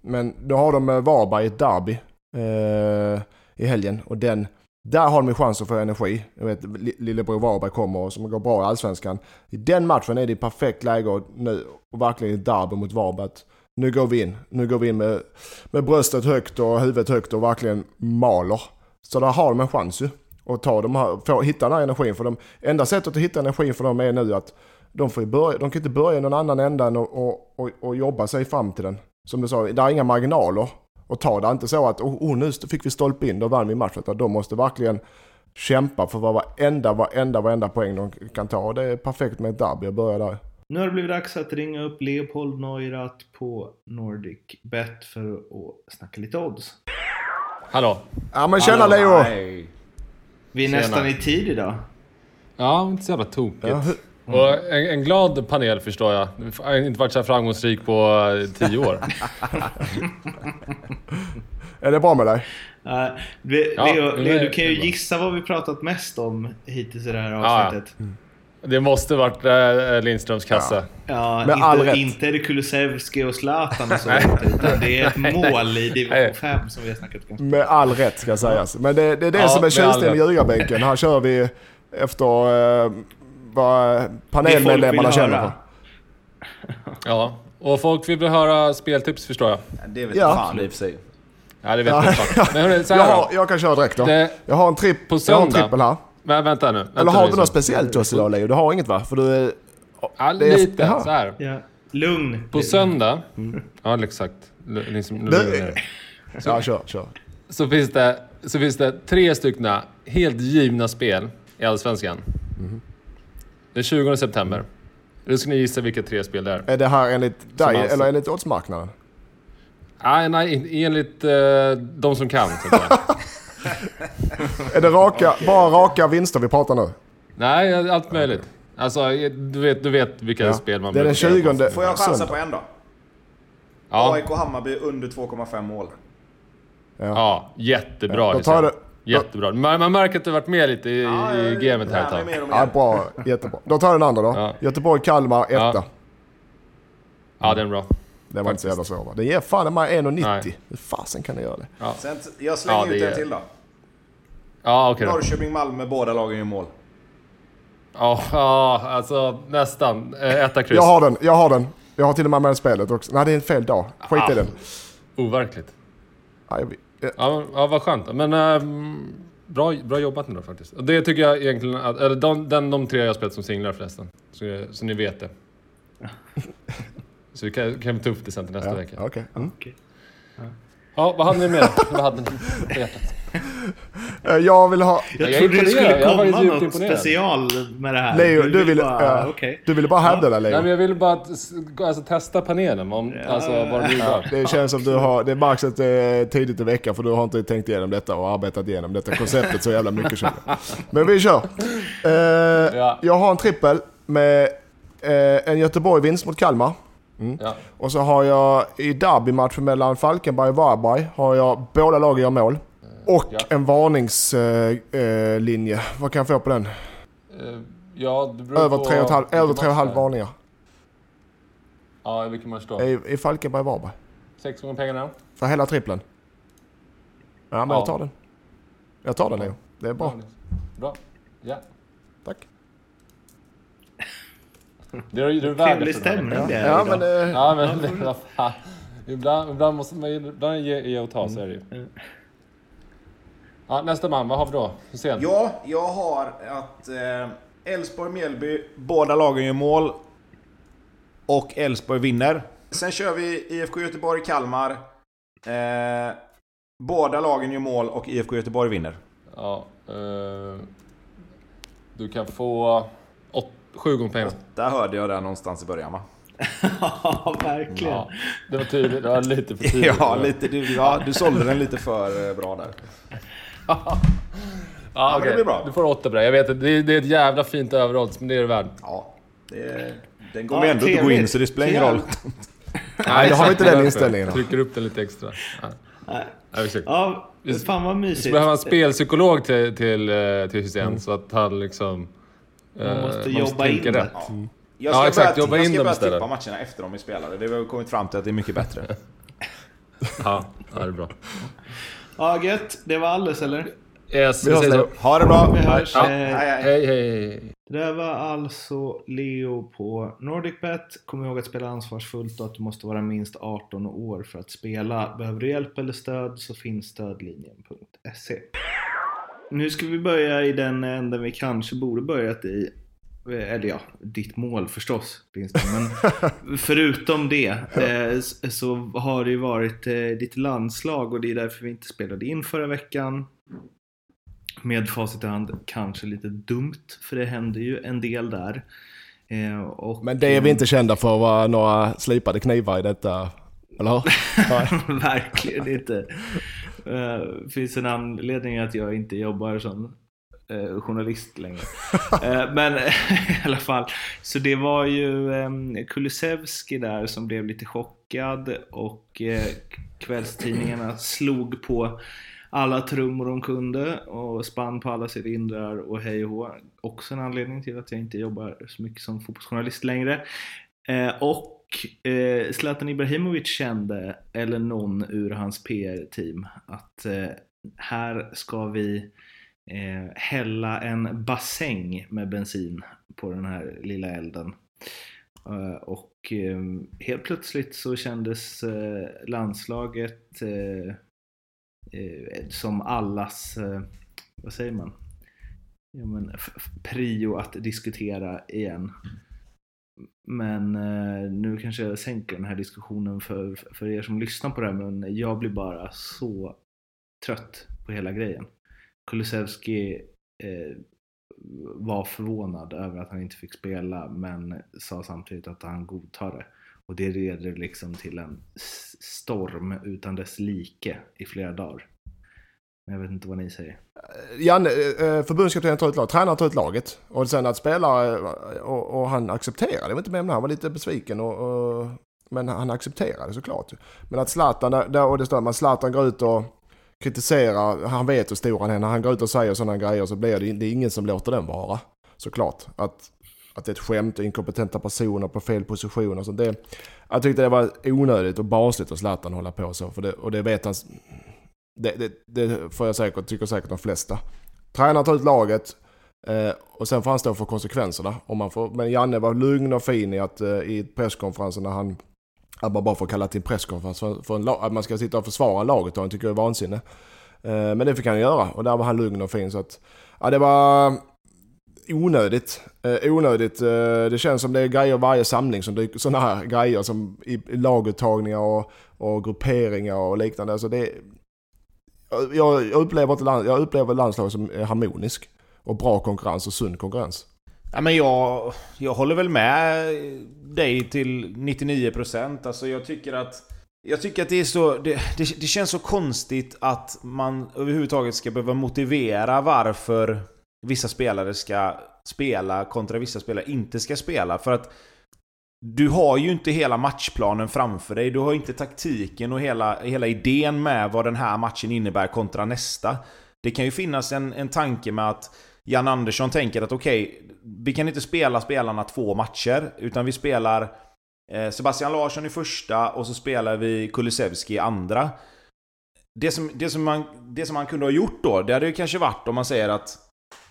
men då har de eh, Varberg i ett derby eh, i helgen och den, där har de ju chans att få energi. Jag vet, Lillebror Varberg kommer och som går bra i Allsvenskan. I den matchen är det perfekt läge nu, och verkligen ett derby mot Varberg. Nu går vi in, nu går vi in med, med bröstet högt och huvudet högt och verkligen maler. Så där har de en chans ju. Och ta de här, få, hitta den här energin. För dem. enda sättet att hitta energin för dem är nu att de, får ju börja, de kan inte börja i någon annan ända än att och, och, och jobba sig fram till den. Som du sa, det är inga marginaler att ta. Det är inte så att oh, oh, nu fick vi stolpe in, då vann vi matchen. Utan De måste verkligen kämpa för varenda, varenda, varenda poäng de kan ta. Och det är perfekt med ett derby att börja där. Nu har det blivit dags att ringa upp Leopold Neurath på Nordic Bet för att snacka lite odds. Hallå? Ja men tjena Hallå, Leo! Vi är Tjena. nästan i tid idag. Ja, inte så jävla tokigt. Ja, hu- Och en, en glad panel förstår jag. Jag har inte varit så här framgångsrik på eh, tio år. är det bra med dig? Uh, vi, Ja, Leo, Leo, du kan ju gissa vad vi pratat mest om hittills i det här ja. avsnittet. Det måste varit äh, Lindströms kasse. Ja, Med all inte, rätt. inte är det Kulusevski och Zlatan och så, utan det är ett mål i division Nej. 5 som vi har snackat om. Med all rätt ska sägas. Men det, det är det Ja, som är tjusningen med ljugarbänken. Här kör vi efter eh, vad panelmedlemmarna känner. Ja, och folk vill höra speltips förstår jag. Det vet Ja. fan i och för sig. Ja, det vet Ja. jag. Men hörni, så Jag, här har, då. jag kan köra direkt då. Det- Jag har en, tripp, På jag har en söndag. trippel här. Men vänta nu. Vänta Eller nu, har du så. något speciellt till oss idag Leo? Du har inget va? För du är... Ja, Det är- lite Jaha. så här. Ja. Lugn. På söndag, ja exakt. L- Liksom, Mm. Lugn ner. Ja, kör, kör. så, finns det, så finns det tre stycken helt givna spel i Allsvenskan. Mhm. Den 20 september. Nu ska ni gissa vilka tre spel det är. Är det här enligt dig alltså- eller enligt oddsmarknaden? Nej, nej, in- enligt uh, de som kan. Så. Är det raka, bara raka vinster vi pratar nu? nej, allt möjligt. Alltså, du vet, du vet vilka Ja. spel man Det är den brukar göra. 20 Får jag chansa på en då? Ja, AIK Hammarby under 2,5 mål. ja, jättebra. Då Christian. tar det... Jättebra. Man, man märker att du varit med lite i, i gamet här ett tag. Ja, bra. Jättebra. Då tar jag den andra då. Ja. Göteborg-Kalmar, etta. Ja. Ja, den är bra. Det var inte så jävla svår va? Den ger fan mig 1,90. Nej. Hur fasen kan den göra det? Sen, t- jag slänger Ja, ut en är- till då. Ja, okej då. Norrköping-Malmö, båda lagen gör mål. Ja, ja, alltså nästan. Eh, Etta kryss. Jag har den, jag har den. Jag har till och med med spelet också. Nej, det är en fel dag. Skit i Ah. den. Overkligt. Ja, jag- Ja, ja vad skönt. Men ehm, bra, bra jobbat nu då faktiskt. Det tycker jag egentligen, att, eller de, den, de tre jag har spelat som singlar förresten. Så, så ni vet det. Så vi kan, kan vi ta upp det sen till nästa Ja, vecka. okej. Mm. Okej. Ja, vad hade ni mer? Vad hade ni på hjärtat? Eh, Jag vill ha... Jag Jag trodde det skulle Jag var komma något imponerad. special med det här. Leo, du ville, bara... ja, okej. du ville bara hävda det Nej, Leo. men jag ville bara alltså, testa panelen. Om, alltså vad de gjorde. Det känns som du har, det märks att det är tidigt i veckan för du har inte tänkt igenom detta och arbetat igenom detta konceptet så jävla mycket känner. Men vi kör. Eh, Ja. Jag har en trippel med eh, en Göteborg-vinst mot Kalmar. Ja. Och så har jag i derbymatchen mellan Falkenberg och Varberg har jag båda lagen gör mål. Och Ja. en varningslinje. Eh, linje. Vad kan jag få på den? Eh, Ja, det beror Över på 3,5 vilken över match tre och halv varningar. Ja, vilken match då? I, i Falkenberg och Varberg. Sex gånger pengarna? För hela trippeln. Ja men Ja. jag tar den. Jag tar den Leo. Det är bra. Bra. Ja. Det är, det är Trevlig stämning det är Ja idag. men... Eh, Ja, men. Ibland, ibland måste man ibland ge, ge och ta, så är det ju. Ja, nästa man, vad har vi då? Hussein? Ja, jag har att eh, Elfsborg-Mjällby, båda lagen gör mål. Och Elfsborg vinner. Sen kör vi IFK Göteborg-Kalmar. Eh, båda lagen gör mål och IFK Göteborg vinner. Ja, eh, du kan få sju gånger pengarna. Där hörde jag det någonstans i början va? Ja, verkligen. Ja, det var tydligt. Det var lite för tydligt. Ja, lite, du, ja, du sålde den lite för eh, bra där. Ja, men okej. det blir bra. Du får åtta bra. Jag vet att det, är- det är ett jävla fint överodds, men det är det värd. Ja, det, den kommer Ja, ändå inte gå in så det spelar ingen roll. Nej, det har vi inte den inställningen. Trycker upp den lite extra. Ja. Nej. Ja. Ja, fan vad Vi mysigt. skulle behöva en spelpsykolog till, till, eh, till Hussein så att han liksom... Man eh, måste jobba tänka in det. rätt. Jag Ja, ska exakt, börja, jobba jag in ska dem börja istället. tippa matcherna efter de är spelade. Det har vi kommit fram till att det är mycket bättre. Ja, ja, det är bra. Ja, gött. Det var alldeles eller? Yes, Vi hörs så. Ha det bra! Vi hörs. Ja. Hej, hej. Hej, hej, hej. Det där var alltså Leo på NordicBet. Kom ihåg att spela ansvarsfullt och att du måste vara minst 18 år för att spela. Behöver du hjälp eller stöd så finns stödlinjen.se. Nu ska vi börja i den änden vi kanske borde börjat i. Eller ja, ditt mål förstås. Men förutom det eh, så har det ju varit eh, ditt landslag och det är därför vi inte spelade in förra veckan med facit i hand kanske lite dumt för det händer ju en del där. Eh, och, Men det är vi inte kända för att vara några slipade knivar i detta. Eller hur? Verkligen inte. Det finns en anledning att jag inte jobbar som eh, journalist längre. Eh, men i alla fall. Så det var ju eh, Kulusevski där som blev lite chockad och kvällstidningarna slog på alla trummor de kunde och spann på alla cylindrar och hej och hå. Också en anledning till att jag inte jobbar så mycket som fotbollsjournalist längre. Eh, och eh, Zlatan Ibrahimovic kände, eller någon ur hans PR-team, att eh, här ska vi eh, hälla en bassäng med bensin på den här lilla elden. Eh, och eh, helt plötsligt så kändes eh, landslaget eh, som allas, vad säger man, ja, men, prio att diskutera igen. Men nu kanske jag sänker den här diskussionen för, för er som lyssnar på det här men jag blir bara så trött på hela grejen. Kulusevski eh, var förvånad över att han inte fick spela men sa samtidigt att han godtar det. Och det leder liksom till en storm utan dess like i flera dagar. Men jag vet inte vad ni säger. Eh, Janne, eh, eh, förbundskaptenen tar ut laget, tränaren tar ut laget. Och sen att spelare, och, och han accepterade, jag var inte med om det, han var lite besviken och, och men han accepterade såklart. Men att Zlatan, där, och det står man Zlatan går ut och kritiserar, han vet hur stor han är, när han går ut och säger sådana grejer så blir det, det är ingen som låter den vara. Såklart. Att, att det är ett skämt inkompetenta personer på fel position och sånt. Det, jag tyckte det var onödigt och barnsligt att Zlatan hålla på så. För det, och det vet han, det, det, det får jag säkert, tycker säkert de flesta. Tränaren tar ut laget eh, och sen får han stå för konsekvenserna. Om man får, men Janne var lugn och fin i att eh, i presskonferensen när han att man bara får kalla till en presskonferens för, för en, att man ska sitta och försvara laget och han tycker det är vansinne. Eh, men det fick han göra och där var han lugn och fin så att ja, det var onödigt. Eh, onödigt. Eh, det känns som det är grejer varje samling som dyker, sådana här grejer som i, i laguttagningar och, och grupperingar och liknande. Alltså det, jag, jag, upplever inte land, jag upplever landslaget som är harmonisk. Och bra konkurrens och sund konkurrens. Ja, men jag, jag håller väl med dig till 99%. Alltså jag tycker att... Jag tycker att det är så... Det, det, det känns så konstigt att man överhuvudtaget ska behöva motivera varför vissa spelare ska spela kontra vissa spelare inte ska spela. För att du har ju inte hela matchplanen framför dig. Du har inte taktiken och hela, hela idén med vad den här matchen innebär kontra nästa. Det kan ju finnas en, en tanke med att Jan Andersson tänker att okej, vi kan inte spela spelarna två matcher, utan vi spelar eh, Sebastian Larsson i första och så spelar vi Kulusevski i andra. Det som, det, som man, det som man kunde ha gjort då, det hade ju kanske varit om man säger att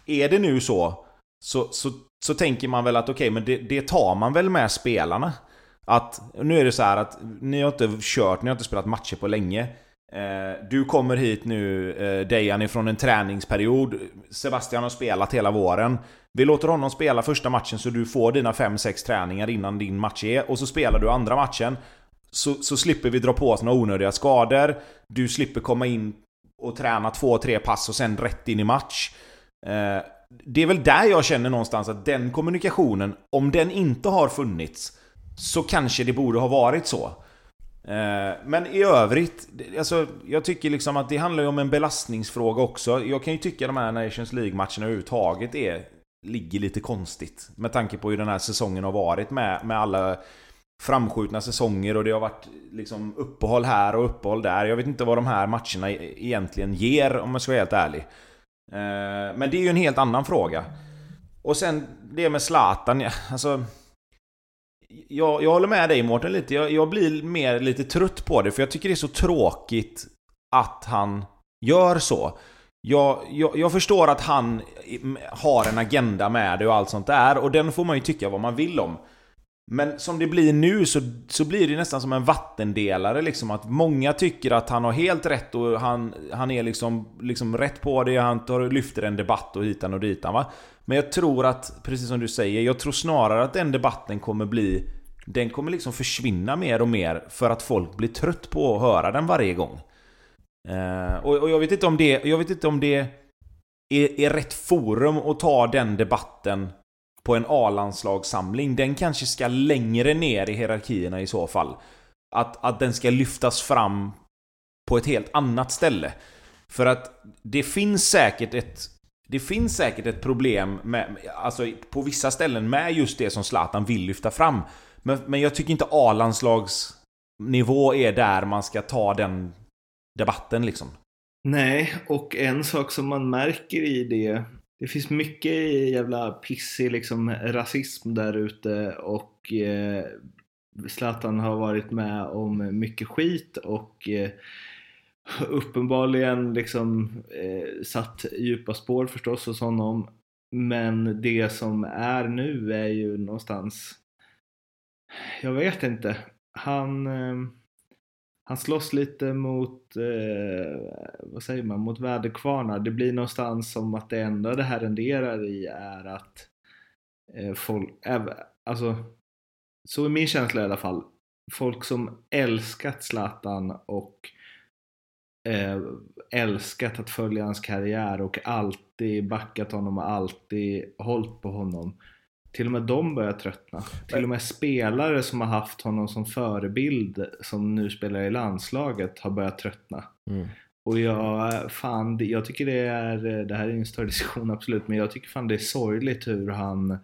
är det nu så, så, så, så tänker man väl att okej, men det, det tar man väl med spelarna. Att nu är det så här att ni har inte kört, ni har inte spelat matcher på länge. Eh, Du kommer hit nu, eh, Dejan, ifrån en träningsperiod. Sebastian har spelat hela våren. Vi låter honom spela första matchen så du får dina 5-6 träningar innan din match är. Och så spelar du andra matchen. Så, så slipper vi dra på oss några onödiga skador. Du slipper komma in och träna två, tre pass och sen rätt in i match. Eh, det är väl där jag känner någonstans att den kommunikationen, om den inte har funnits, så kanske det borde ha varit så. Eh, men i övrigt, alltså, jag tycker liksom att det handlar ju om en belastningsfråga också. Jag kan ju tycka att de här Nations League-matcherna överhuvudtaget är, ligger lite konstigt. Med tanke på hur den här säsongen har varit med, med alla framskjutna säsonger och det har varit liksom uppehåll här och uppehåll där. Jag vet inte vad de här matcherna e- egentligen ger om jag ska vara helt ärlig. Eh, men det är ju en helt annan fråga. Och sen det med Zlatan, alltså... Jag, jag håller med dig Mårten lite. Jag, jag blir mer lite trött på det för jag tycker det är så tråkigt att han gör så. Jag, jag, jag förstår att han har en agenda med det och allt sånt där och den får man ju tycka vad man vill om. Men som det blir nu så, så blir det nästan som en vattendelare liksom att många tycker att han har helt rätt och han, han är liksom, liksom rätt på det, han tar, lyfter en debatt och hitan och ditan va. Men jag tror att, precis som du säger, jag tror snarare att den debatten kommer bli Den kommer liksom försvinna mer och mer för att folk blir trött på att höra den varje gång. Eh, och, och jag vet inte om det, jag vet inte om det är, är rätt forum att ta den debatten på en A-landslagssamling. Den kanske ska längre ner i hierarkierna i så fall. Att, att den ska lyftas fram på ett helt annat ställe. För att det finns säkert ett det finns säkert ett problem med, alltså på vissa ställen med just det som Zlatan vill lyfta fram. Men, men jag tycker inte A-landslagsnivå är där man ska ta den debatten liksom. Nej, och en sak som man märker i det det finns mycket jävla pissig liksom rasism där ute och eh, Zlatan har varit med om mycket skit och eh, uppenbarligen liksom eh, satt djupa spår förstås hos honom. Men det som är nu är ju någonstans jag vet inte. Han, eh, han slåss lite mot, eh, vad säger man, mot väderkvarnar. Det blir någonstans som att det enda det här renderar i är att eh, folk, äv- alltså så är min känsla i alla fall. Folk som älskat Zlatan och eh, älskat att följa hans karriär och alltid backat honom och alltid hållit på honom. Till och med de börjar tröttna. Till och med spelare som har haft honom som förebild som nu spelar i landslaget har börjat tröttna. Mm. Och jag, fan, jag tycker det är, det här är en större diskussion absolut, men jag tycker fan det är sorgligt hur han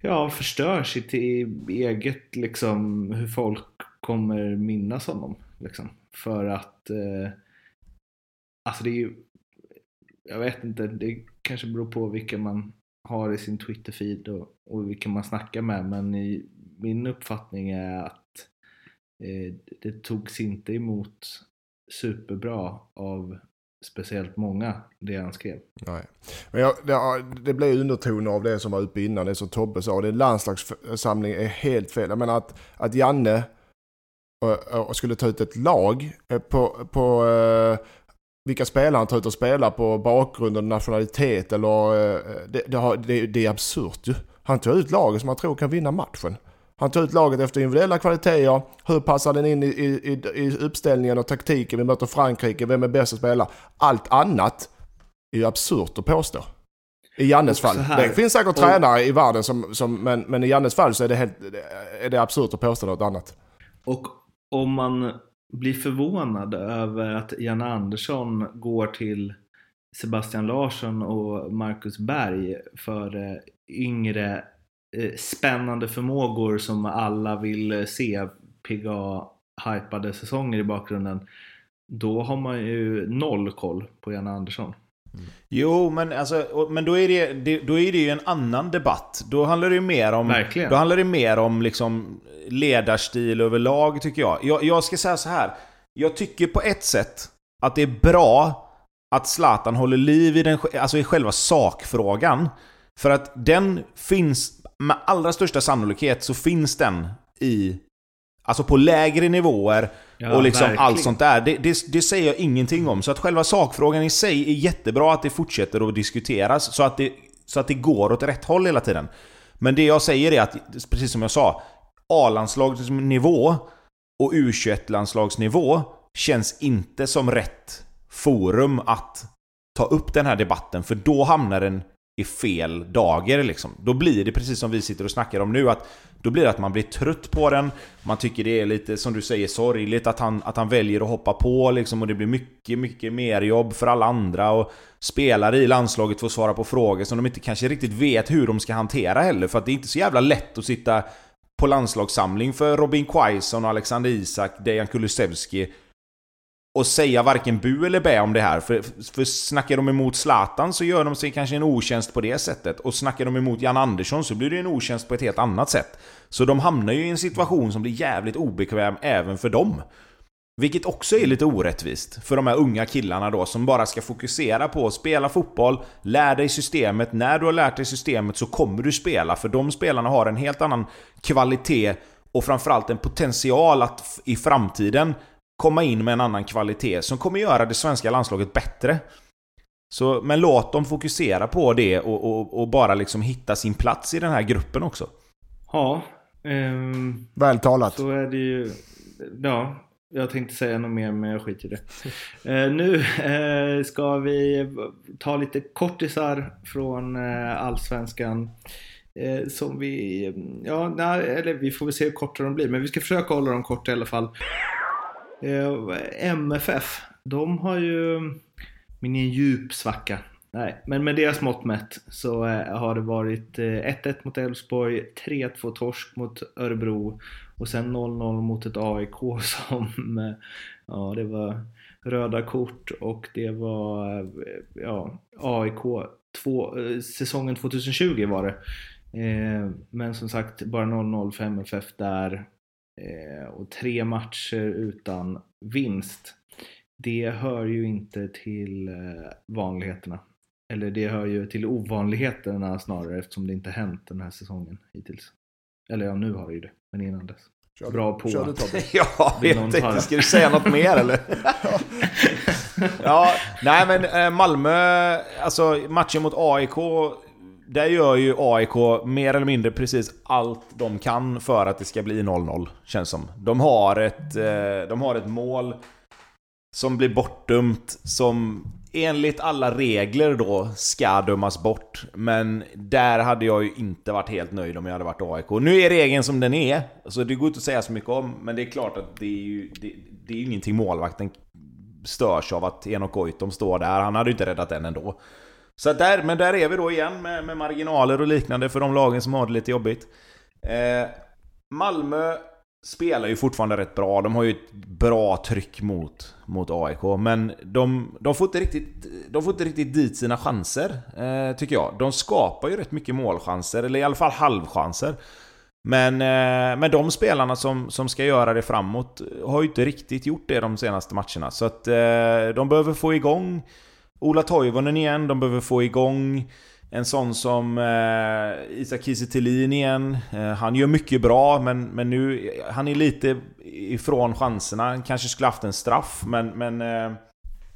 ja, förstör sitt e- eget, liksom, hur folk kommer minnas honom. Liksom. För att, eh, alltså det är ju, jag vet inte, det kanske beror på vilka man har i sin Twitter-feed och, och vilka man snackar med, men i, min uppfattning är att eh, det togs inte emot superbra av speciellt många, det han skrev. Nej. Men jag, det, det blev undertoner av det som var uppe innan, det som Tobbe sa. Det landslagssamling är helt fel. Jag menar att, att Janne och, och skulle ta ut ett lag eh, på, på vilka spelare han tar ut och spelar på bakgrund och nationalitet eller... eh, Det, det, har, det, det är absurt ju. Han tar ut laget som han tror kan vinna matchen. Han tar ut laget efter individuella kvaliteter. Hur passar den in i, i, i, uppställningen och taktiken? Vi möter Frankrike. Vem är bäst att spela? Allt annat är ju absurt att påstå. I Jannes fall. Det finns säkert och- tränare i världen som, som men, men i Jannes fall så är det, helt, är det absurt att påstå något annat. Och om man blir förvånad över att Janne Andersson går till Sebastian Larsson och Marcus Berg för eh, yngre eh, spännande förmågor som alla vill se pigga hypade säsonger i bakgrunden. Då har man ju noll koll på Janne Andersson. Jo, men, alltså, men då, är det, det, då är det ju en annan debatt. Då handlar det ju mer om, Verkligen. då handlar det mer om liksom ledarstil överlag, tycker jag. jag. Jag ska säga så här. Jag tycker på ett sätt att det är bra att Zlatan håller liv i, den, alltså i själva sakfrågan. För att den finns, med allra största sannolikhet så finns den i Alltså på lägre nivåer Ja, och liksom verkligen. allt sånt där. Det, det, det säger jag ingenting om. Så att själva sakfrågan i sig är jättebra att det fortsätter att diskuteras så att det, så att det går åt rätt håll hela tiden. Men det jag säger är att, precis som jag sa, A-landslagsnivå och U21-landslagsnivå känns inte som rätt forum att ta upp den här debatten, för då hamnar den i fel dager liksom. Då blir det precis som vi sitter och snackar om nu, att då blir det att man blir trött på den, man tycker det är lite, som du säger, sorgligt att han, att han väljer att hoppa på liksom, och det blir mycket, mycket mer jobb för alla andra och spelare i landslaget får svara på frågor som de inte kanske riktigt vet hur de ska hantera heller, för att det är inte så jävla lätt att sitta på landslagssamling för Robin Quaison, Alexander Isak, Dejan Kulusevski och säga varken bu eller bä om det här. För, för snackar de emot Zlatan så gör de sig kanske en otjänst på det sättet. Och snackar de emot Jan Andersson så blir det en otjänst på ett helt annat sätt. Så de hamnar ju i en situation som blir jävligt obekväm även för dem. Vilket också är lite orättvist för de här unga killarna då som bara ska fokusera på att spela fotboll, lär dig systemet. När du har lärt dig systemet så kommer du spela för de spelarna har en helt annan kvalitet och framförallt en potential att i framtiden komma in med en annan kvalitet som kommer göra det svenska landslaget bättre. Så, men låt dem fokusera på det och, och, och bara liksom hitta sin plats i den här gruppen också. Ja, ehm, Väl talat. Så är det ju. Ja, jag tänkte säga något mer men jag skiter i det. Eh, nu eh, ska vi ta lite kortisar från eh, Allsvenskan. Eh, som vi, ja, nej, eller vi får väl se hur korta de blir men vi ska försöka hålla dem korta i alla fall. Eh, MFF, de har ju min en djup svacka. Nej, men med deras mått mätt så eh, har det varit eh, 1-1 mot Elfsborg, 3-2 torsk mot Örebro och sen 0-0 mot ett AIK som, ja det var röda kort och det var, ja, AIK två, säsongen 2020 var det. Men som sagt bara 0-0 för MFF där och tre matcher utan vinst. Det hör ju inte till eh, vanligheterna. Eller det hör ju till ovanligheterna snarare eftersom det inte hänt den här säsongen hittills. Eller ja, nu har det ju det. Men innan dess. Kör Bra på Kör du. Ja, jag tänkte, ska du säga något mer eller? ja, nej men eh, Malmö, alltså matchen mot AIK, där gör ju AIK mer eller mindre precis allt de kan för att det ska bli 0-0, känns som. De har ett, eh, de har ett mål som blir bortdömt, som enligt alla regler då ska dömas bort. Men där hade jag ju inte varit helt nöjd om jag hade varit AIK. Nu är regeln som den är, så det går inte att säga så mycket om. Men det är klart att det är ju det, det är ju ingenting målvakten störs av att Enok Goitom står där. Han hade ju inte räddat den ändå. Så där, men där är vi då igen med, med marginaler och liknande för de lagen som har det lite jobbigt. Eh, Malmö spelar ju fortfarande rätt bra. De har ju ett bra tryck mot, mot AIK. Men de, de, får inte riktigt, de får inte riktigt dit sina chanser, eh, tycker jag. De skapar ju rätt mycket målchanser, eller i alla fall halvchanser. Men, eh, men de spelarna som, som ska göra det framåt har ju inte riktigt gjort det de senaste matcherna. Så att eh, de behöver få igång Ola Toivonen igen, de behöver få igång en sån som eh, Isak Kiese igen. Eh, han gör mycket bra, men, men nu... Han är lite ifrån chanserna. Han kanske skulle haft en straff, men... men eh,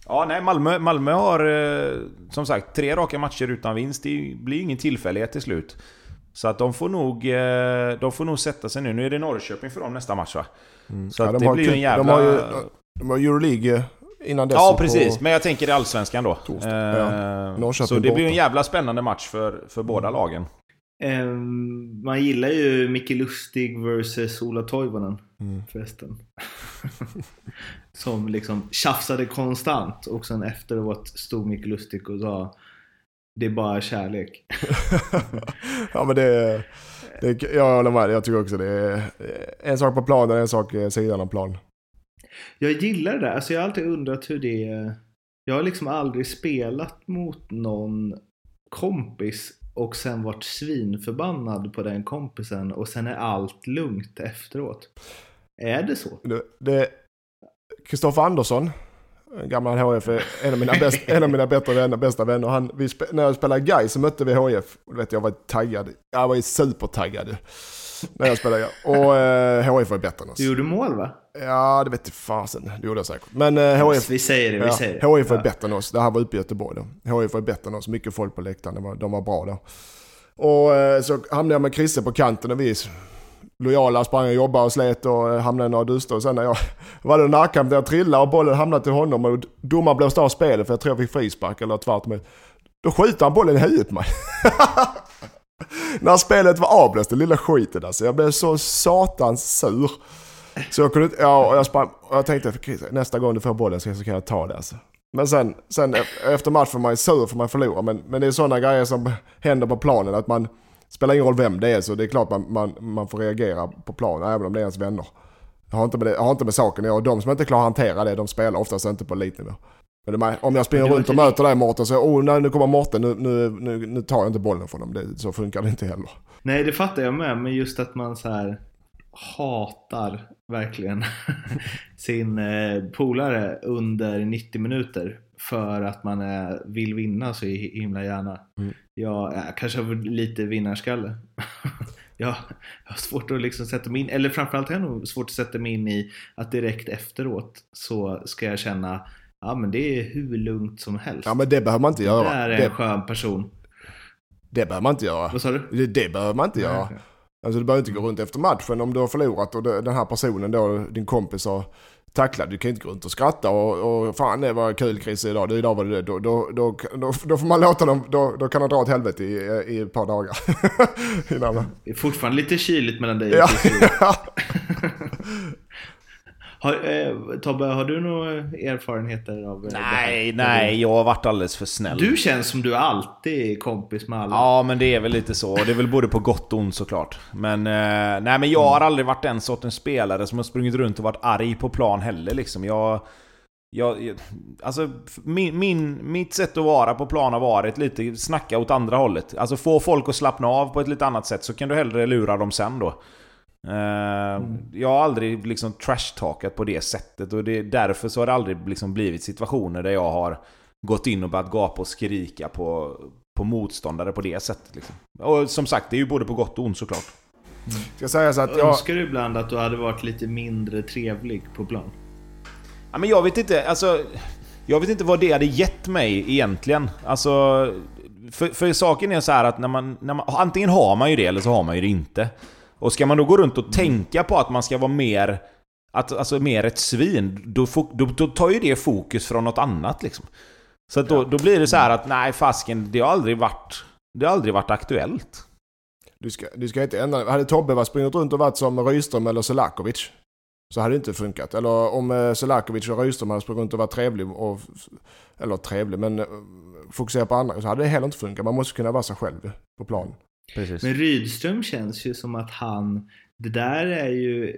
ja, nej, Malmö, Malmö har eh, som sagt tre raka matcher utan vinst. Det blir ju ingen tillfällighet till slut. Så att de får nog, eh, de får nog sätta sig nu. Nu är det Norrköping för dem nästa match va? Så Ja, att de det blir ju en jävla... De har ju de har Euroleague innan dess. Ja på- precis, men jag tänker i Allsvenskan då. Torsdag, ja. Eh, Norrköping så det blir ju en borta. Mm. jävla spännande match för, för båda lagen. Ehm, man gillar ju Micke Lustig versus Ola Toivonen Mm. förresten. Som liksom tjafsade konstant och sen efteråt stod Micke Lustig och sa Det är bara kärlek. ja men det, det jag håller med. Jag tycker också det är en sak på planen, en sak i sidan av plan. Jag gillar det där. Alltså jag har alltid undrat hur det är. Jag har liksom aldrig spelat mot någon kompis och sen varit svinförbannad på den kompisen och sen är allt lugnt efteråt. Är det så? Det- Kristoffer Andersson, en gammal HF, en av mina, bäst, en av mina bättre vänner, bästa vänner. Han, vi, när jag spelade Gais så mötte vi HF. Och vet, jag var taggad. Jag var ju supertaggad när jag spelade. Och eh, HF var bättre än oss. Du gjorde mål va? Ja, det vet jag fasen. Det gjorde jag säkert. Men eh, HF, Vi säger det, vi Ja, säger det. HIF var Ja. bättre än oss. Det här var uppe i Göteborg då. HIF var bättre än oss. Mycket folk på läktaren. De var, de var bra då. Och eh, så hamnade jag med Chrisse på kanten och vi lojala sprang och jobbade och slet och eh, hamnade i några duster. Och sen när jag var det en närkamp där jag trillade och bollen hamnade till honom och domaren blåste av spelet för jag tror jag fick frispark eller tvärtom. Då skjuter han bollen i huvudet på mig. när spelet var avblåst, den lilla skiten alltså. Jag blev så satans sur. Så jag kunde inte, ja, och jag, sprang, och jag tänkte nästa gång du får bollen så kan jag ta det alltså. Men sen, sen e- efter matchen får man ju sur för man förlorar. Men, men det är sådana grejer som händer på planen. Att man spelar ingen roll vem det är så det är klart man, man, man får reagera på planen även om det är ens vänner. Jag har inte med, det, jag har inte med saken att göra. De som inte klarar att hantera det, de spelar oftast inte på elitnivå. Men är, om jag springer runt och möter dig Mårten så oh, nej, nu kommer Mårten, nu, nu, nu, nu tar jag inte bollen från dem. Det, så funkar det inte heller. Nej, det fattar jag med. Men just att man så här hatar verkligen sin eh, polare under 90 minuter för att man eh, vill vinna så hi- himla gärna. Mm. Jag, jag kanske har lite vinnarskalle. jag, jag har svårt att liksom sätta mig in, eller framförallt har jag nog svårt att sätta mig in i att direkt efteråt så ska jag känna Ja men det är hur lugnt som helst. Ja men det behöver man inte det göra. där är Det, en skön person. det behöver man inte göra. Vad sa du? Det, det behöver man inte Nej, göra. okej. Alltså du behöver inte gå runt efter matchen om du har förlorat och det- den här personen då, din kompis har tacklat. Du kan inte gå runt och skratta och, och fan det var kul Chris idag. Det, idag var det då, då, då, då, får man låta dem, då, då kan de dra åt helvete i, i ett par dagar. Innan. Det är fortfarande lite kyligt mellan dig och ja. Har, eh, Tobbe, har du några erfarenheter av eh, det här? Nej, nej, jag har varit alldeles för snäll. Du känns som du alltid är kompis med alla. Ja, men det är väl lite så. Det är väl både på gott och ont såklart. Men, eh, nej, men jag har aldrig varit den sortens spelare som har sprungit runt och varit arg på plan heller liksom. Jag... Jag, jag- alltså, min, min, mitt sätt att vara på plan har varit lite snacka åt andra hållet. Alltså få folk att slappna av på ett lite annat sätt så kan du hellre lura dem sen då. Eh, Jag har aldrig liksom trash-talkat på det sättet och det, därför så har det aldrig liksom blivit situationer där jag har gått in och börjat gapa och skrika på, på motståndare på det sättet. Liksom. Och som sagt, det är ju både på gott och ont såklart. Ska sägas att jag... Önskar du ibland att du hade varit lite mindre trevlig på plan? Ja, men jag vet inte, alltså... Jag vet inte vad det hade gett mig egentligen. Alltså... För, för saken är så här att när man, när man... Antingen har man ju det eller så har man ju det inte. Och ska man då gå runt och tänka på att man ska vara mer... Att, alltså mer ett svin, då, då, då tar ju det fokus från något annat liksom. Så att då, då blir det så här att nej fasken, det har aldrig varit... Det har aldrig varit aktuellt. Du ska, du ska inte ändra Hade Tobbe varit sprungit runt och varit som Rydström eller Selakovic så hade det inte funkat. Eller om eh, Selakovic och Rydström hade sprungit runt och varit trevlig och... Eller trevlig, men eh, fokusera på andra så hade det heller inte funkat. Man måste kunna vara sig själv på planen. Precis. Men Rydström känns ju som att han... Det där är ju...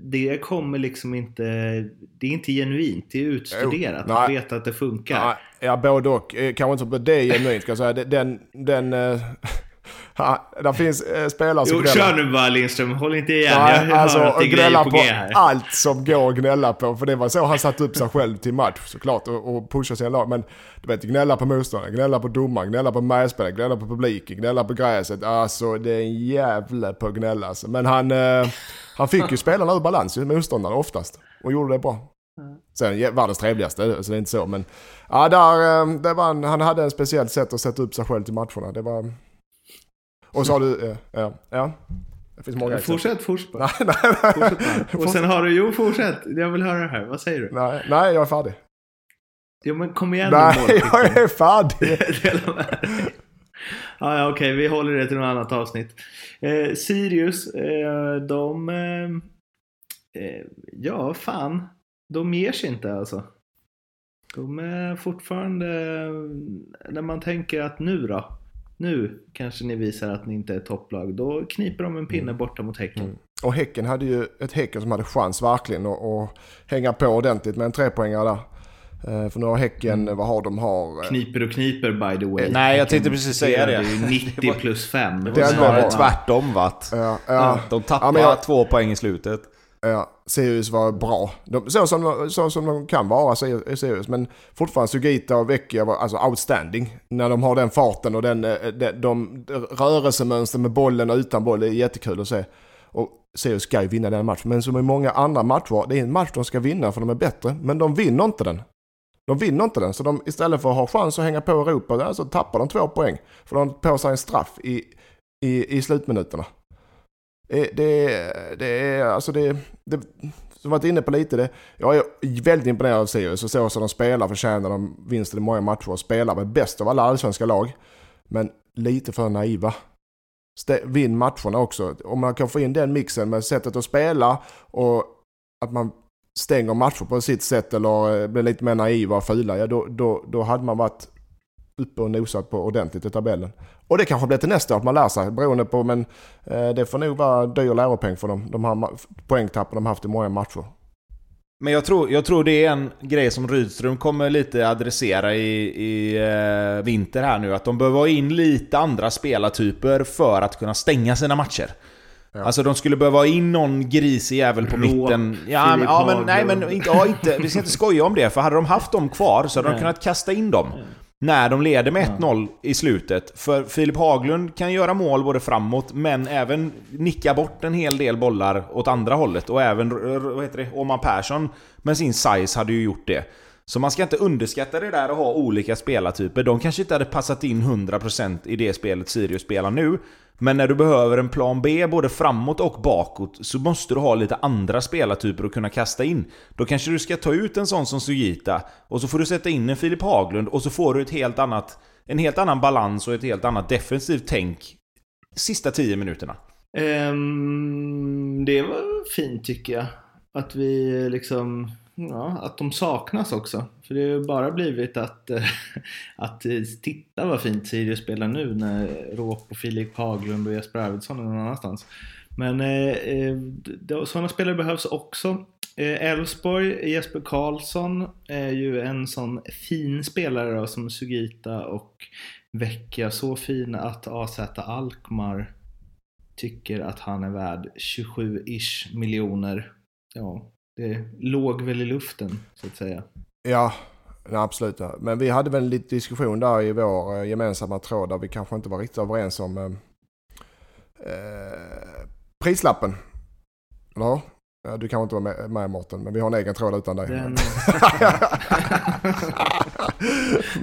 Det kommer liksom inte... Det är inte genuint. Det är utstuderat. Jo, Man vet att det funkar. Ja, ja, både och. Eh, Kanske inte det är genuint ska jag säga. Den... den ha, där finns eh, spelare som Jo, gnäller. kör nu bara Lindström. Håll inte igen. Nej, jag alltså hör att det gnälla på på allt som går att gnälla på. För det var så han satte upp sig själv till match såklart och, och pushade sina lag. Men du vet, gnälla på motståndaren, gnälla på domaren, gnälla på medspelare, gnälla på publiken, gnälla på gräset. Alltså det är en jävla på att gnälla alltså. Men han, eh, han fick ju spelarna ur balans ju, motståndaren oftast. Och gjorde det bra. Sen världens trevligaste, så det är inte så. Men ja, där, eh, det var en, han hade en speciellt sätt att sätta upp sig själv till matcherna. Det var... Och så har du... Eh, ja, ja. Det finns många exempel. Fortsätt, fortsätt. bara. Nej, nej, nej. Fortsätt bara. Och sen har du, jo fortsätt. Jag vill höra det här. Vad säger du? Nej, nej, jag är färdig. Jo men kom igen Nej, jag är färdig. Ja, ja, okej, vi håller det till något annat avsnitt. Eh, Sirius, eh, de... Eh, eh, ja, fan. De ger sig inte alltså. De är fortfarande... När man tänker att nu då? Nu kanske ni visar att ni inte är topplag. Då kniper de en pinne borta mot Häcken. Mm. Och Häcken hade ju ett Häcken som hade chans verkligen att, att hänga på ordentligt med en trepoängare där. Eh, För nu har Häcken, vad har de? Har, eh, Kniper och kniper by the way. Nej, jag tänkte precis säga det. är ju 90 plus 5. Det Det var är snarare tvärtom vart. ja, ja, De tappade Ja, men jag- två poäng i slutet ja, Sirius var bra. De, så, som, de- så som de kan vara, Sirius. Men fortfarande Sugita och Vecchia var alltså outstanding. När de har den farten och den, eh, de, de, rörelsemönster med bollen och utan boll. Det är jättekul att se. Och Sirius ska ju vinna den matchen. Men som i många andra matcher, det är en match de ska vinna för de är bättre. Men de vinner inte den. De vinner inte den, så de, istället för att ha chans att hänga på Europa, så tappar de två poäng. För de har på sig en straff i, i, i slutminuterna. Eh, det, det, är, alltså det, det, som varit inne på lite, det, jag är väldigt imponerad av Sirius och så som de spelar förtjänar de vinsten i många matcher och spelar med bäst av alla allsvenska lag. Men lite för naiva. Stä, vinn matcherna också. Om man kan få in den mixen med sättet att spela och att man stänger matcher på sitt sätt eller eh, blir lite mer naiva och fula, ja då, då, då hade man varit uppe och nosat på ordentligt i tabellen. Och det kanske blir till nästa år att man lär sig beroende på, men eh, det får nog vara dyr läropeng för dem. De här poängtappen de haft i många matcher. Men jag tror, jag tror det är en grej som Rydström kommer lite adressera i, i eh, vinter här nu. Att de behöver ha in lite andra spelartyper för att kunna stänga sina matcher. Ja. Alltså de skulle behöva ha in någon grisig jävel på Rå, mitten. Ja, men, ja, men, nej, men inte, ja, inte, vi ska inte skoja om det. För hade de haft dem kvar så hade de Nej. kunnat kasta in dem. När de leder med 1-0 i slutet. För Filip Haglund kan göra mål både framåt, men även nicka bort en hel del bollar åt andra hållet. Och även, vad heter det, Åman Persson med sin size hade ju gjort det. Så man ska inte underskatta det där att ha olika spelartyper. De kanske inte hade passat in 100% i det spelet Sirius spelar nu. Men när du behöver en plan B både framåt och bakåt så måste du ha lite andra spelartyper att kunna kasta in. Då kanske du ska ta ut en sån som Sugita och så får du sätta in en Filip Haglund och så får du ett helt annat, en helt annan balans och ett helt annat defensivt tänk sista 10 minuterna. Um, det var fint tycker jag. Att vi eh, liksom, ja, att de saknas också. För det har ju bara blivit att, eh, att titta vad fint Sirius spelar nu när Råp och Filip Haglund och Jesper Arvidsson är någon annanstans. Men eh, eh sådana spelare behövs också. Eh, Elfsborg, Jesper Karlsson är ju en sån fin spelare då, som Sugita och Vecchia. Så fin att AZ Alkmaar tycker att han är värd 27-ish miljoner. Ja, det låg väl i luften så att säga. Ja, nej, absolut. Ja. Men vi hade väl lite diskussion där i vår eh, gemensamma tråd där vi kanske inte var riktigt överens om eh, Eh, prislappen. Eller du kanske inte var med, med Mårten, men vi har en egen tråd utan dig. Den,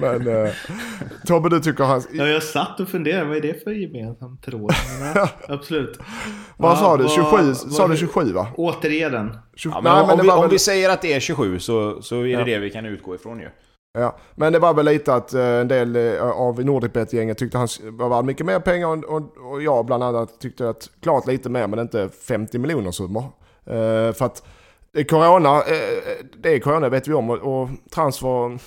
men eh, Tobbe, du tycker han... ja, jag satt och funderade, vad är det för gemensam tråd? Men, ja, absolut. Vad sa du? vad- 27? vad- Sa du 27 va? Återge den. 20, Ja, men nej, om, det vi, om vi säger att det är 27 så, så är det Ja. det vi kan utgå ifrån ju. ja, men det var väl lite att eh, en del eh, av Nordicbet-gänget tyckte han var värd mycket mer pengar och, och, och jag bland annat tyckte att klart lite mer men inte 50 miljoner summor. Eh, för att corona, det är corona eh, vet vi om och, och transfer, eh,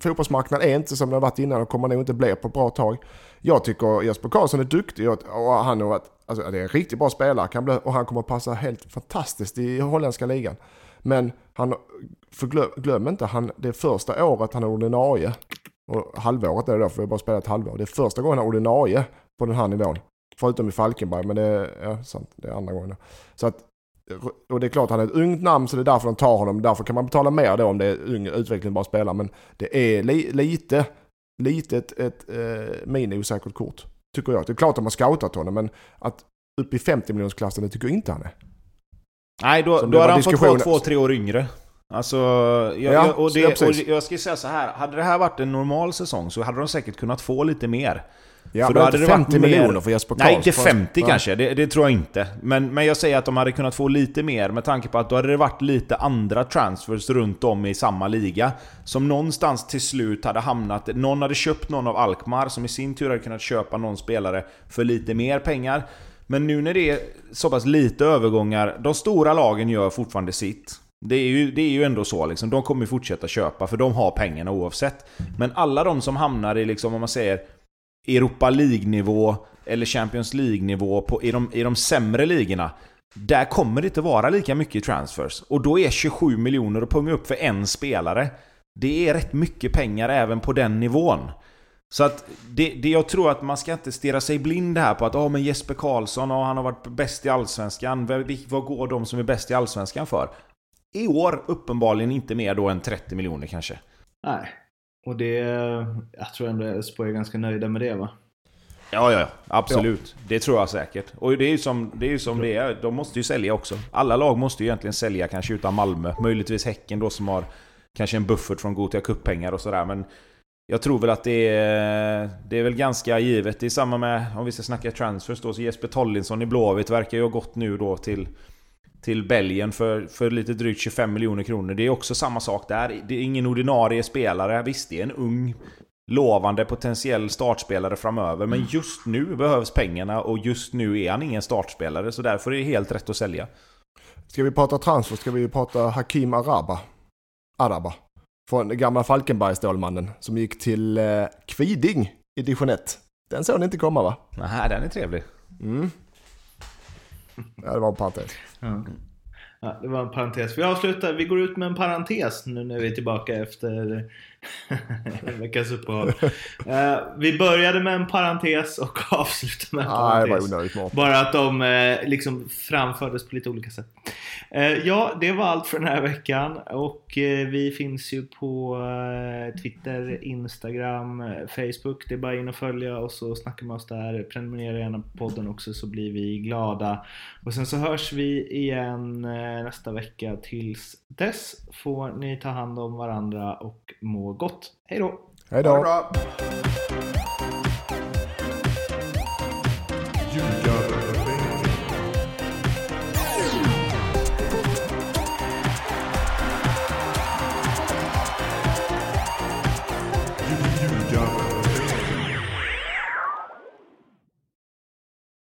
fotbollsmarknaden är inte som den har varit innan och kommer nog inte bli på ett bra tag. Jag tycker Jesper Karlsson är duktig och, och han har varit, alltså det är en riktigt bra spelare kan bli, och han kommer passa helt fantastiskt i holländska ligan. Men han, för glöm, glöm inte, han, det första året han är ordinarie. Och halvåret är det då, för vi har bara spelat ett halvår. Det är första gången han är ordinarie på den här nivån. Förutom i Falkenberg, men det är, ja, sant, det är andra gången. Så att, och det är klart han är ett ungt namn så det är därför de tar honom. Därför kan man betala mer då om det är ung utvecklingsbar spelare. Men det är li, lite, lite ett, ett eh, mini-osäkert kort. Tycker jag. Det är klart att de har scoutat honom men att upp i 50 miljonersklassen det tycker jag inte han är. Nej, då, Som då det hade han fått vara diskussion- två, tre år yngre. Alltså, jag, Ja, jag, och, så ja, det, och jag ska säga så här. Hade det här varit en normal säsong så hade de säkert kunnat få lite mer. Ja, För då hade det varit 50 mer- miljoner för Jesper Nej, Karlsson. inte 50 Nej. kanske. Det, det tror jag inte. Men, men jag säger att de hade kunnat få lite mer med tanke på att då hade det varit lite andra transfers runt om i samma liga. Som någonstans till slut hade hamnat... Någon hade köpt någon av Alkmaar som i sin tur hade kunnat köpa någon spelare för lite mer pengar. Men nu när det är så pass lite övergångar, de stora lagen gör fortfarande sitt. Det är ju, det är ju ändå så liksom. De kommer ju fortsätta köpa för de har pengarna oavsett. Men alla de som hamnar i liksom, om man säger Europa League-nivå eller Champions League-nivå på, i, de, i de sämre ligorna. Där kommer det inte vara lika mycket transfers. Och då är 27 miljoner att punga upp för en spelare. Det är rätt mycket pengar även på den nivån. Så att det, det jag tror att man ska inte stirra sig blind här på att oh, men Jesper Karlsson, oh, han har varit bäst i Allsvenskan. Vad, vad går de som är bäst i Allsvenskan för? I år uppenbarligen inte mer då än 30 miljoner kanske. Nej. Och det... Jag tror ändå Elfsborg är ganska nöjda med det va? Ja, ja, ja. Absolut. Det tror jag säkert. Och det är ju som det är. Som det är. De måste ju sälja också. Alla lag måste ju egentligen sälja, kanske utan Malmö. Möjligtvis Häcken då som har kanske en buffert från Gothia Cup-pengar och sådär. Men jag tror väl att det är, det är väl ganska givet. Det är samma med, om vi ska snacka transfers då, så Jesper Tollinsson i Blåvitt verkar ju ha gått nu då till till Belgien för, för lite drygt 25 miljoner kronor. Det är också samma sak där. Det är ingen ordinarie spelare. Visst, det är en ung lovande potentiell startspelare framöver. Men just nu behövs pengarna och just nu är han ingen startspelare. Så därför är det helt rätt att sälja. Ska vi prata transfer ska vi prata Hakim Araba. Araba. Från gamla Falkenberg-stålmannen som gick till eh, Kviding i division 1. Den såg ni inte komma va? Nej, den är trevlig. Mm. Ja, det var en parentes. Ja. Ja, det var en parentes. Vi avslutar, vi går ut med en parentes nu när vi är tillbaka efter en veckas uppehåll. Eh, vi började med en parentes och avslutar med en Nej, det var parentes. onödigt. Bara att de eh, liksom framfördes på lite olika sätt. Eh, ja, det var allt för den här veckan och eh, vi finns ju på eh, Twitter, Instagram, eh, Facebook. Det är bara in och följa och så snacka med oss där. Prenumerera gärna på podden också så blir vi glada. Och sen så hörs vi igen eh, nästa vecka. Tills dess får ni ta hand om varandra och må gott. Hej då! Hej då! bra!